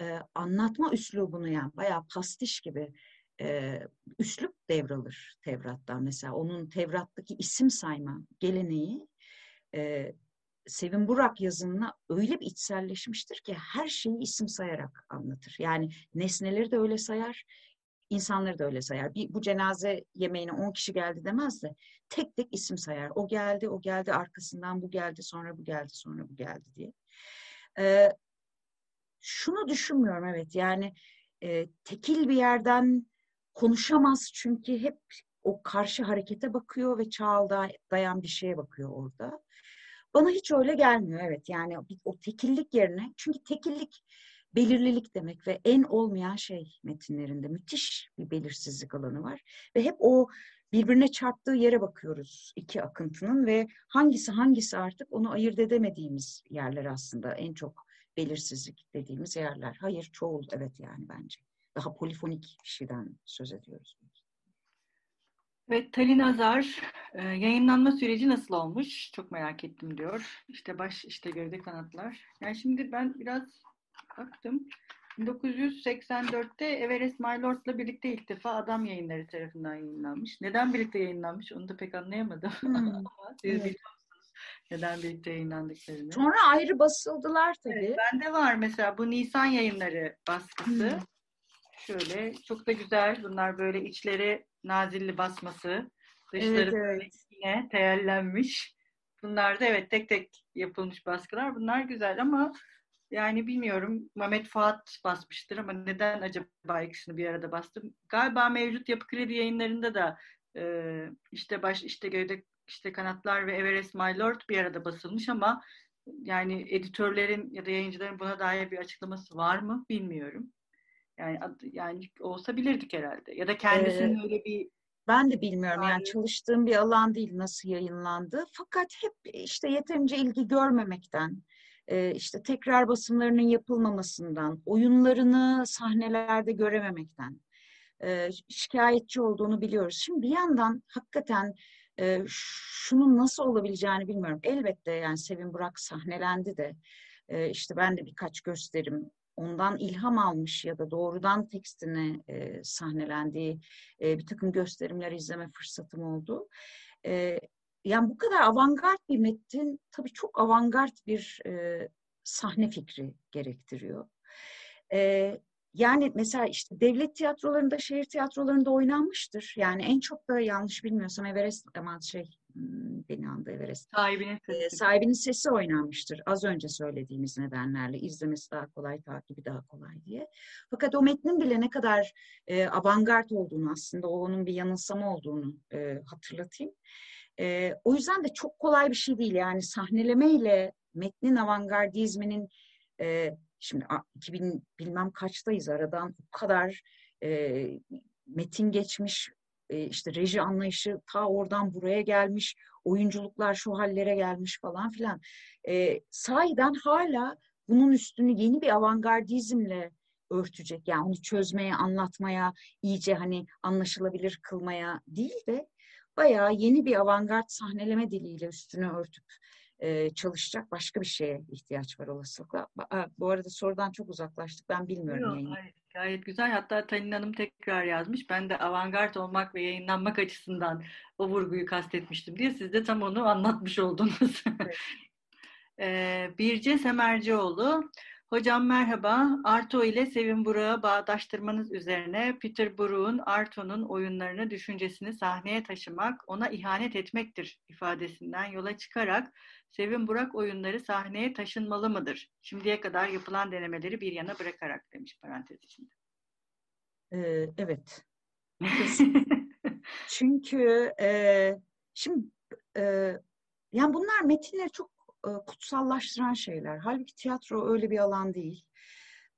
Ee, anlatma üslubunu yani bayağı pastiş gibi e, üslup devralır Tevrat'tan. Mesela onun Tevrat'taki isim sayma geleneği e, Sevin Burak yazımına öyle bir içselleşmiştir ki her şeyi isim sayarak anlatır. Yani nesneleri de öyle sayar, insanları da öyle sayar. Bir, bu cenaze yemeğine 10 kişi geldi demez de tek tek isim sayar. O geldi, o geldi, arkasından bu geldi, sonra bu geldi, sonra bu geldi diye. Ee, şunu düşünmüyorum evet yani e, tekil bir yerden konuşamaz çünkü hep o karşı harekete bakıyor ve çağda dayan bir şeye bakıyor orada. Bana hiç öyle gelmiyor evet yani o tekillik yerine çünkü tekillik belirlilik demek ve en olmayan şey metinlerinde müthiş bir belirsizlik alanı var ve hep o birbirine çarptığı yere bakıyoruz iki akıntının ve hangisi hangisi artık onu ayırt edemediğimiz yerler aslında en çok belirsizlik dediğimiz yerler. Hayır çoğul evet yani bence. Daha polifonik bir şeyden söz ediyoruz.
Evet, Talin Azar, e, yayınlanma süreci nasıl olmuş? Çok merak ettim diyor. İşte baş, işte gövde kanatlar. Yani şimdi ben biraz baktım. 1984'te Everest My Lord'la birlikte ilk defa Adam Yayınları tarafından yayınlanmış. Neden birlikte yayınlanmış onu da pek anlayamadım. Hmm. Siz evet. neden birlikte yayınlandıklarını.
Sonra ayrı basıldılar tabii. Evet,
bende var mesela bu Nisan Yayınları baskısı. Hmm. Şöyle çok da güzel. Bunlar böyle içleri nazilli basması. Dışları evet, evet. yine teyellenmiş. Bunlar da evet tek tek yapılmış baskılar. Bunlar güzel ama yani bilmiyorum Mehmet Fuat basmıştır ama neden acaba ikisini bir arada bastım? Galiba mevcut Yapı Kredi yayınlarında da Ee, işte baş işte gövde işte kanatlar ve Everest My Lord bir arada basılmış ama yani editörlerin ya da yayıncıların buna dair bir açıklaması var mı bilmiyorum. Yani yani olsa bilirdik herhalde. Ya da kendisinin ee, öyle bir
ben de bilmiyorum yani çalıştığım bir alan değil nasıl yayınlandı. Fakat hep işte yeterince ilgi görmemekten, işte tekrar basımlarının yapılmamasından, oyunlarını sahnelerde görememekten şikayetçi olduğunu biliyoruz. Şimdi bir yandan hakikaten şunun nasıl olabileceğini bilmiyorum. Elbette yani Sevin Burak sahnelendi de işte ben de birkaç gösterim ondan ilham almış ya da doğrudan tekstine e, sahnelendiği e, bir takım gösterimler izleme fırsatım oldu. E, yani bu kadar avantgard bir metin tabii çok avantgard bir e, sahne fikri gerektiriyor. E, yani mesela işte devlet tiyatrolarında, şehir tiyatrolarında oynanmıştır. Yani en çok da yanlış bilmiyorsam Everest ama şey hmm, beni andı Everest.
Sahibinin
sesi. Ee, sahibinin sesi oynanmıştır. Az önce söylediğimiz nedenlerle. izlemesi daha kolay, takibi daha kolay diye. Fakat o metnin bile ne kadar e, avantgard olduğunu aslında, o onun bir yanılsama olduğunu e, hatırlatayım. E, o yüzden de çok kolay bir şey değil. Yani sahnelemeyle metnin avantgardizminin e, Şimdi 2000 bilmem kaçtayız aradan bu kadar e, metin geçmiş, e, işte reji anlayışı ta oradan buraya gelmiş, oyunculuklar şu hallere gelmiş falan filan. E, sahiden hala bunun üstünü yeni bir avantgardizmle örtecek. Yani onu çözmeye, anlatmaya, iyice hani anlaşılabilir kılmaya değil de bayağı yeni bir avantgard sahneleme diliyle üstünü örtüp e, çalışacak başka bir şeye ihtiyaç var olasılıkla. Bu arada sorudan çok uzaklaştık. Ben bilmiyorum.
Yok, hayır, gayet güzel. Hatta Tanin Hanım tekrar yazmış. Ben de avantgard olmak ve yayınlanmak açısından o vurguyu kastetmiştim diye. Siz de tam onu anlatmış oldunuz. Evet. ee, Birce Semercioğlu Hocam merhaba. Arto ile Sevin Burak'ı bağdaştırmanız üzerine Peter Brook'un Arto'nun oyunlarını, düşüncesini sahneye taşımak, ona ihanet etmektir ifadesinden yola çıkarak Sevin Burak oyunları sahneye taşınmalı mıdır? Şimdiye kadar yapılan denemeleri bir yana bırakarak demiş parantez içinde.
Ee, evet. Çünkü e, şimdi e, yani bunlar metinleri çok e, kutsallaştıran şeyler. Halbuki tiyatro öyle bir alan değil.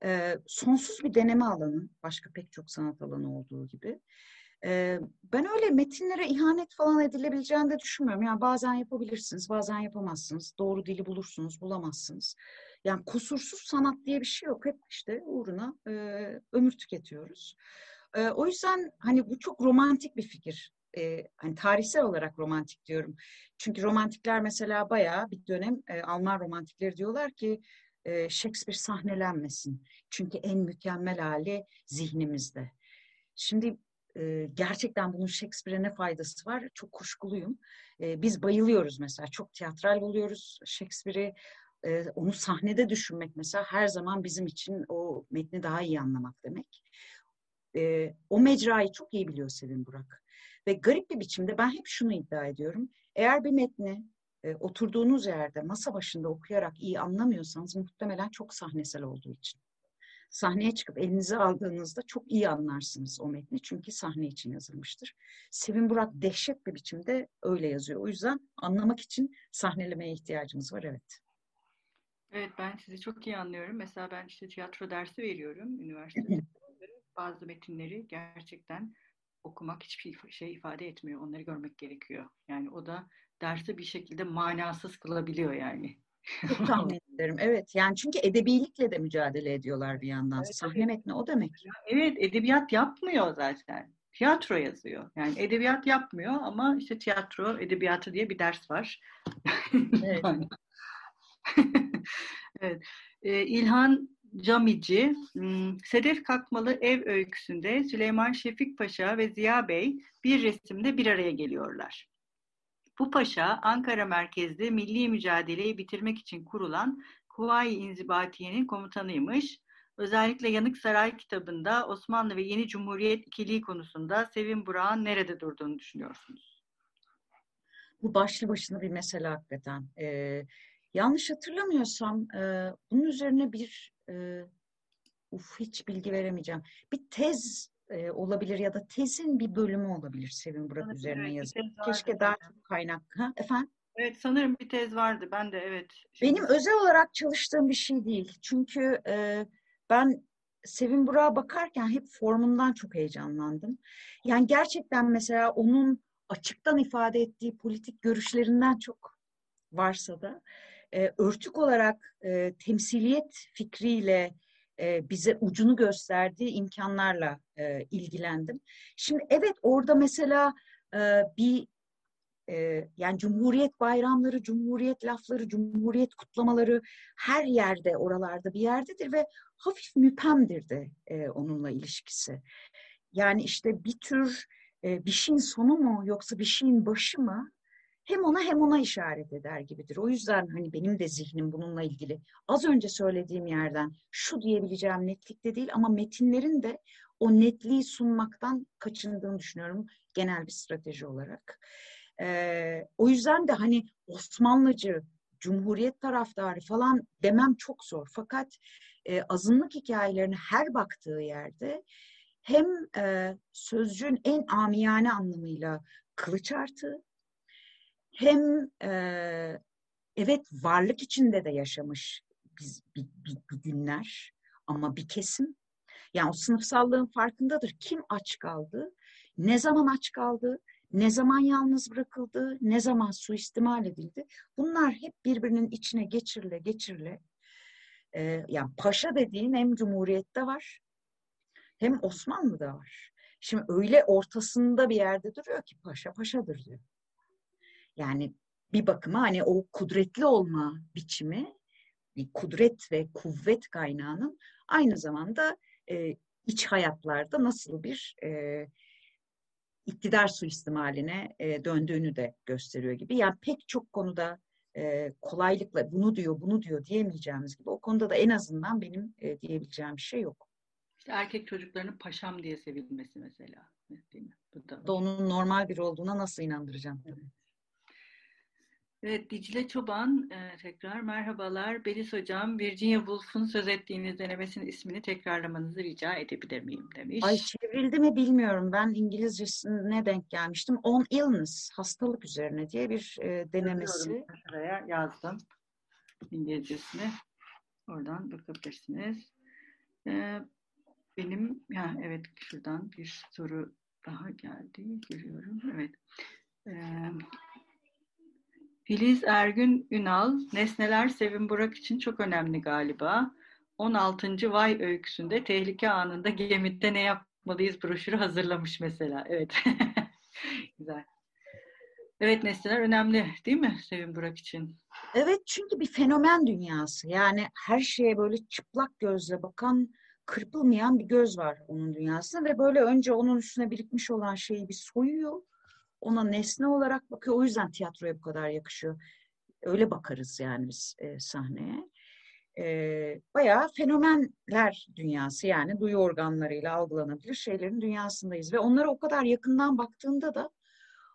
E, sonsuz bir deneme alanı, başka pek çok sanat alanı olduğu gibi. E, ben öyle metinlere ihanet falan edilebileceğini de düşünmüyorum. Yani bazen yapabilirsiniz, bazen yapamazsınız. Doğru dili bulursunuz, bulamazsınız. Yani kusursuz sanat diye bir şey yok. Hep işte uğruna e, ömür tüketiyoruz. E, o yüzden hani bu çok romantik bir fikir e, hani tarihsel olarak romantik diyorum. Çünkü romantikler mesela bayağı bir dönem e, Alman romantikleri diyorlar ki e, Shakespeare sahnelenmesin. Çünkü en mükemmel hali zihnimizde. Şimdi e, gerçekten bunun Shakespeare'e ne faydası var? Çok kuşkuluyum. E, biz bayılıyoruz mesela. Çok tiyatral buluyoruz Shakespeare'i. E, onu sahnede düşünmek mesela her zaman bizim için o metni daha iyi anlamak demek. E, o mecrayı çok iyi biliyor Sevin Burak. Ve garip bir biçimde ben hep şunu iddia ediyorum. Eğer bir metni e, oturduğunuz yerde masa başında okuyarak iyi anlamıyorsanız muhtemelen çok sahnesel olduğu için. Sahneye çıkıp elinize aldığınızda çok iyi anlarsınız o metni. Çünkü sahne için yazılmıştır. Sevin Burak dehşet bir biçimde öyle yazıyor. O yüzden anlamak için sahnelemeye ihtiyacımız var evet.
Evet ben sizi çok iyi anlıyorum. Mesela ben işte tiyatro dersi veriyorum üniversitede. Bazı metinleri gerçekten okumak hiçbir şey ifade etmiyor. Onları görmek gerekiyor. Yani o da dersi bir şekilde manasız kılabiliyor yani.
Çok tahmin ederim. Evet. Yani çünkü edebilikle de mücadele ediyorlar bir yandan. Evet, Sahne metni o demek.
Evet. Edebiyat yapmıyor zaten. Tiyatro yazıyor. Yani edebiyat yapmıyor ama işte tiyatro edebiyatı diye bir ders var. Evet. evet. Ee, İlhan Camici, hmm, Sedef Kalkmalı Ev öyküsünde Süleyman Şefik Paşa ve Ziya Bey bir resimde bir araya geliyorlar. Bu paşa Ankara merkezli milli mücadeleyi bitirmek için kurulan Kuvayi İnzibatiye'nin komutanıymış. Özellikle Yanık Saray kitabında Osmanlı ve Yeni Cumhuriyet ikiliği konusunda Sevin Burak'ın nerede durduğunu düşünüyorsunuz?
Bu başlı başına bir mesele hakikaten. Ee, yanlış hatırlamıyorsam e, bunun üzerine bir e, uf hiç bilgi veremeyeceğim. Bir tez e, olabilir ya da tezin bir bölümü olabilir Sevin Burak
Evet,
üzerine
vardı
Keşke daha çok kaynak. Ha, efendim?
Evet sanırım bir tez vardı. Ben de evet.
Benim özel olarak çalıştığım bir şey değil. Çünkü e, ben Sevin Burak'a bakarken hep formundan çok heyecanlandım. Yani gerçekten mesela onun açıktan ifade ettiği politik görüşlerinden çok varsa da e, örtük olarak e, temsiliyet fikriyle e, bize ucunu gösterdiği imkanlarla e, ilgilendim. Şimdi evet orada mesela e, bir e, yani Cumhuriyet bayramları, Cumhuriyet lafları, Cumhuriyet kutlamaları her yerde oralarda bir yerdedir ve hafif müpemdir de e, onunla ilişkisi. Yani işte bir tür e, bir şeyin sonu mu yoksa bir şeyin başı mı hem ona hem ona işaret eder gibidir. O yüzden hani benim de zihnim bununla ilgili. Az önce söylediğim yerden şu diyebileceğim netlikte değil ama metinlerin de o netliği sunmaktan kaçındığını düşünüyorum genel bir strateji olarak. Ee, o yüzden de hani Osmanlıcı, Cumhuriyet taraftarı falan demem çok zor. Fakat e, azınlık hikayelerine her baktığı yerde hem e, sözcüğün en amiyane anlamıyla kılıç artığı hem e, evet varlık içinde de yaşamış biz bir, bir, bir günler ama bir kesim yani o sınıfsallığın farkındadır. Kim aç kaldı? Ne zaman aç kaldı? Ne zaman yalnız bırakıldı? Ne zaman suistimal edildi? Bunlar hep birbirinin içine geçirile geçirile e, yani paşa dediğin hem Cumhuriyet'te var hem Osmanlı'da var. Şimdi öyle ortasında bir yerde duruyor ki paşa paşadır diyor. Yani bir bakıma hani o kudretli olma biçimi, bir kudret ve kuvvet kaynağının aynı zamanda e, iç hayatlarda nasıl bir e, iktidar suistimaline e, döndüğünü de gösteriyor gibi. Yani pek çok konuda e, kolaylıkla bunu diyor, bunu diyor diyemeyeceğimiz gibi o konuda da en azından benim e, diyebileceğim bir şey yok.
İşte erkek çocuklarının paşam diye sevilmesi mesela. Değil mi? Bu da,
da onun normal biri olduğuna nasıl inandıracağım?
Evet. Evet, Dicle Çoban e, tekrar merhabalar. Belis Hocam, Virginia Woolf'un söz ettiğiniz denemesinin ismini tekrarlamanızı rica edebilir miyim demiş.
Ay çevrildi mi bilmiyorum. Ben İngilizcesine denk gelmiştim. On illness, hastalık üzerine diye bir e, denemesi.
Şuraya yazdım İngilizcesini. Oradan bakabilirsiniz. E, benim, ya evet şuradan bir soru daha geldi. Görüyorum. Evet. Evet. Filiz Ergün Ünal, Nesneler Sevin Burak için çok önemli galiba. 16. Vay öyküsünde tehlike anında gemide ne yapmalıyız broşürü hazırlamış mesela. Evet. Güzel. Evet nesneler önemli değil mi Sevin Burak için?
Evet çünkü bir fenomen dünyası. Yani her şeye böyle çıplak gözle bakan, kırpılmayan bir göz var onun dünyasında ve böyle önce onun üstüne birikmiş olan şeyi bir soyuyor ona nesne olarak bakıyor. O yüzden tiyatroya bu kadar yakışıyor. Öyle bakarız yani biz e, sahneye. E, bayağı fenomenler dünyası yani duyu organlarıyla algılanabilir şeylerin dünyasındayız. Ve onlara o kadar yakından baktığında da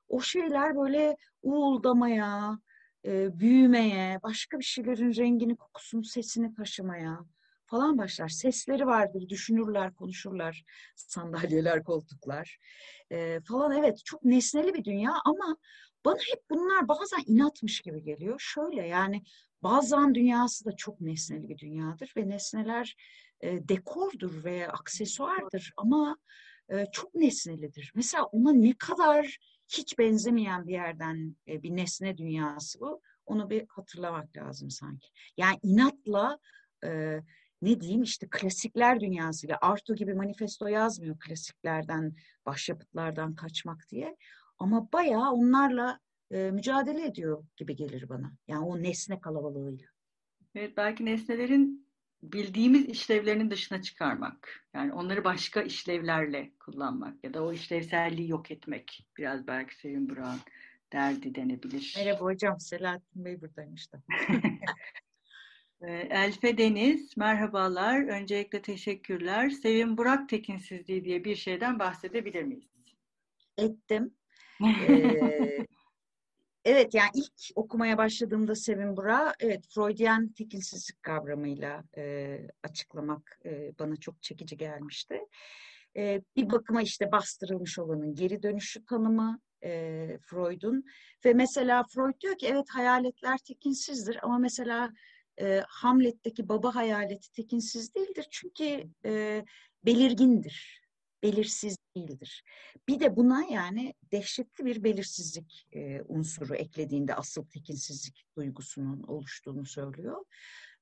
o şeyler böyle uğuldamaya, e, büyümeye, başka bir şeylerin rengini, kokusunu, sesini taşımaya falan başlar. Sesleri vardır, düşünürler, konuşurlar, sandalyeler, koltuklar e, falan. Evet, çok nesneli bir dünya ama bana hep bunlar bazen inatmış gibi geliyor. Şöyle yani bazen dünyası da çok nesneli bir dünyadır ve nesneler e, dekordur ve aksesuardır ama e, çok nesnelidir. Mesela ona ne kadar hiç benzemeyen bir yerden e, bir nesne dünyası bu. Onu bir hatırlamak lazım sanki. Yani inatla e, ne diyeyim işte klasikler dünyasıyla Arto gibi manifesto yazmıyor klasiklerden, başyapıtlardan kaçmak diye. Ama bayağı onlarla e, mücadele ediyor gibi gelir bana. Yani o nesne kalabalığıyla.
Evet belki nesnelerin bildiğimiz işlevlerinin dışına çıkarmak. Yani onları başka işlevlerle kullanmak ya da o işlevselliği yok etmek. Biraz belki Sevin Burak'ın derdi denebilir.
Merhaba hocam. Selahattin Bey buradaymış da.
Elfe Deniz, merhabalar. Öncelikle teşekkürler. Sevin Burak tekinsizliği diye bir şeyden bahsedebilir miyiz?
Ettim. ee, evet yani ilk okumaya başladığımda Sevin Burak, evet Freudian tekinsizlik kavramıyla e, açıklamak e, bana çok çekici gelmişti. E, bir bakıma işte bastırılmış olanın geri dönüşü tanımı e, Freud'un ve mesela Freud diyor ki evet hayaletler tekinsizdir ama mesela e, Hamlet'teki baba hayaleti tekinsiz değildir çünkü e, belirgindir, belirsiz değildir. Bir de buna yani dehşetli bir belirsizlik e, unsuru eklediğinde asıl tekinsizlik duygusunun oluştuğunu söylüyor.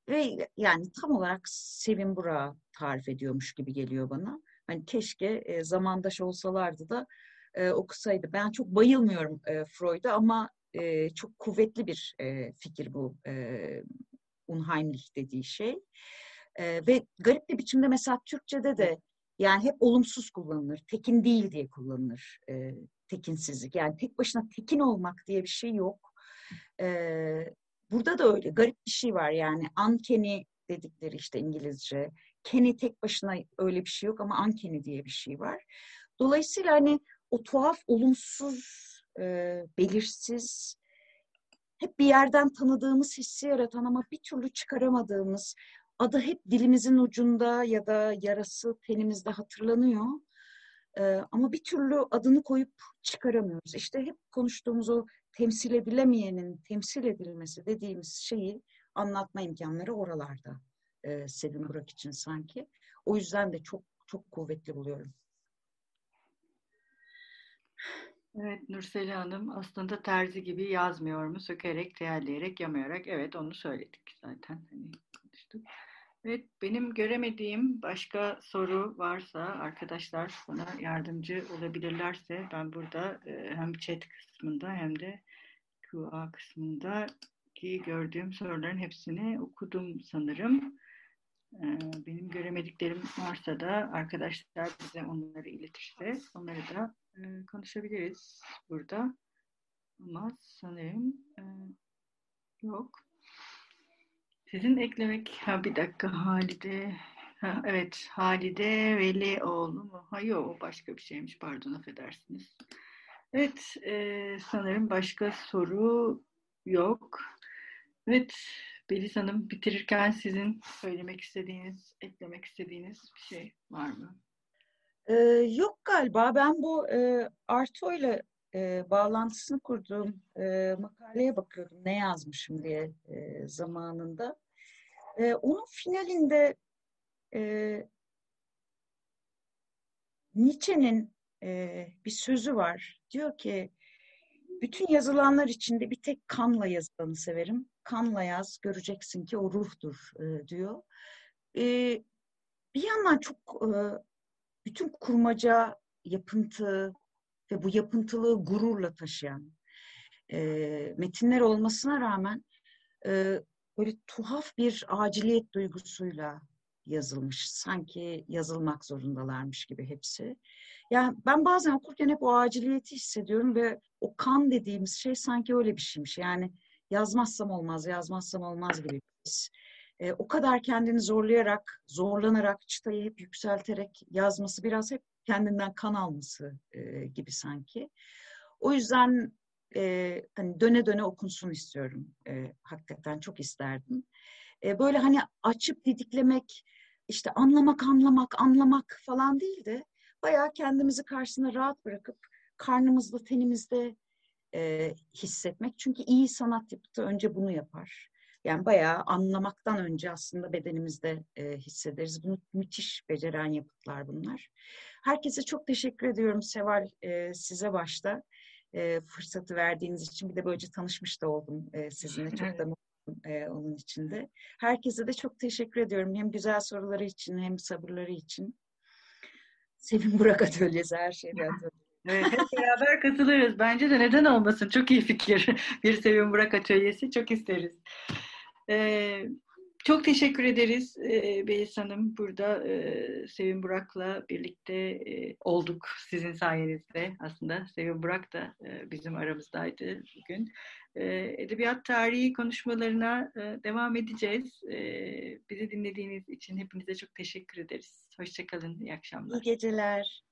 Ve yani tam olarak Sevin Burak'ı tarif ediyormuş gibi geliyor bana. Hani keşke e, zamandaş olsalardı da e, okusaydı. Ben çok bayılmıyorum e, Freud'a ama e, çok kuvvetli bir e, fikir bu e, Unheimlich dediği şey. E, ve garip bir biçimde mesela Türkçe'de de yani hep olumsuz kullanılır. Tekin değil diye kullanılır. E, tekinsizlik. Yani tek başına tekin olmak diye bir şey yok. E, burada da öyle garip bir şey var yani uncanny dedikleri işte İngilizce. Kenny tek başına öyle bir şey yok ama uncanny diye bir şey var. Dolayısıyla hani o tuhaf, olumsuz, e, belirsiz, hep bir yerden tanıdığımız hissi yaratan ama bir türlü çıkaramadığımız, adı hep dilimizin ucunda ya da yarası tenimizde hatırlanıyor. E, ama bir türlü adını koyup çıkaramıyoruz. İşte hep konuştuğumuz o temsil edilemeyenin temsil edilmesi dediğimiz şeyi anlatma imkanları oralarda e, Sevim Burak için sanki. O yüzden de çok çok kuvvetli buluyorum.
Evet Nurseli Hanım aslında terzi gibi yazmıyor mu? Sökerek, teyelleyerek, yamayarak. Evet onu söyledik zaten. Hani konuştuk. Evet benim göremediğim başka soru varsa arkadaşlar bana yardımcı olabilirlerse ben burada e, hem chat kısmında hem de QA kısmında ki gördüğüm soruların hepsini okudum sanırım. E, benim göremediklerim varsa da arkadaşlar bize onları iletirse onları da e, konuşabiliriz burada. Ama sanırım e, yok. Sizin eklemek, ha bir dakika Halide, ha, evet Halide Velioğlu mu? Ha yok o başka bir şeymiş pardon affedersiniz. Evet e, sanırım başka soru yok. Evet Beliz Hanım bitirirken sizin söylemek istediğiniz, eklemek istediğiniz bir şey var mı?
Ee, yok galiba. Ben bu e, Arto ile e, bağlantısını kurduğum e, makaleye bakıyordum. Ne yazmışım diye e, zamanında. E, onun finalinde e, Nietzsche'nin e, bir sözü var. Diyor ki bütün yazılanlar içinde bir tek kanla yazılanı severim. Kanla yaz, göreceksin ki o ruhtur e, diyor. E, bir yandan çok e, bütün kurmaca, yapıntı ve bu yapıntılığı gururla taşıyan e, metinler olmasına rağmen e, böyle tuhaf bir aciliyet duygusuyla yazılmış. Sanki yazılmak zorundalarmış gibi hepsi. Yani ben bazen okurken hep o aciliyeti hissediyorum ve o kan dediğimiz şey sanki öyle bir şeymiş. Yani yazmazsam olmaz, yazmazsam olmaz gibi bir his. E, o kadar kendini zorlayarak, zorlanarak, çıtayı hep yükselterek yazması biraz hep kendinden kan alması e, gibi sanki. O yüzden e, hani döne döne okunsun istiyorum. E, hakikaten çok isterdim. E, böyle hani açıp didiklemek, işte anlamak, anlamak, anlamak falan değil de bayağı kendimizi karşısına rahat bırakıp karnımızda, tenimizde e, hissetmek. Çünkü iyi sanat yapıtı önce bunu yapar. Yani bayağı anlamaktan önce aslında bedenimizde e, hissederiz. Bunu müthiş beceren yapıtlar bunlar. Herkese çok teşekkür ediyorum Seval e, size başta e, fırsatı verdiğiniz için. Bir de böylece tanışmış da oldum e, sizinle. Çok da mutluyum e, onun için de. Herkese de çok teşekkür ediyorum. Hem güzel soruları için hem sabırları için. Sevin Burak Atölyesi her şeyde atölyesi.
Evet, hep beraber katılırız. Bence de neden olmasın? Çok iyi fikir. Bir Sevin Burak Atölyesi çok isteriz. Çok teşekkür ederiz e, Belis Hanım. Burada e, Sevin Burak'la birlikte olduk sizin sayenizde. Aslında Sevin Burak da bizim aramızdaydı bugün. Edebiyat tarihi konuşmalarına devam edeceğiz. Bizi dinlediğiniz için hepinize çok teşekkür ederiz. Hoşçakalın, iyi akşamlar.
İyi geceler.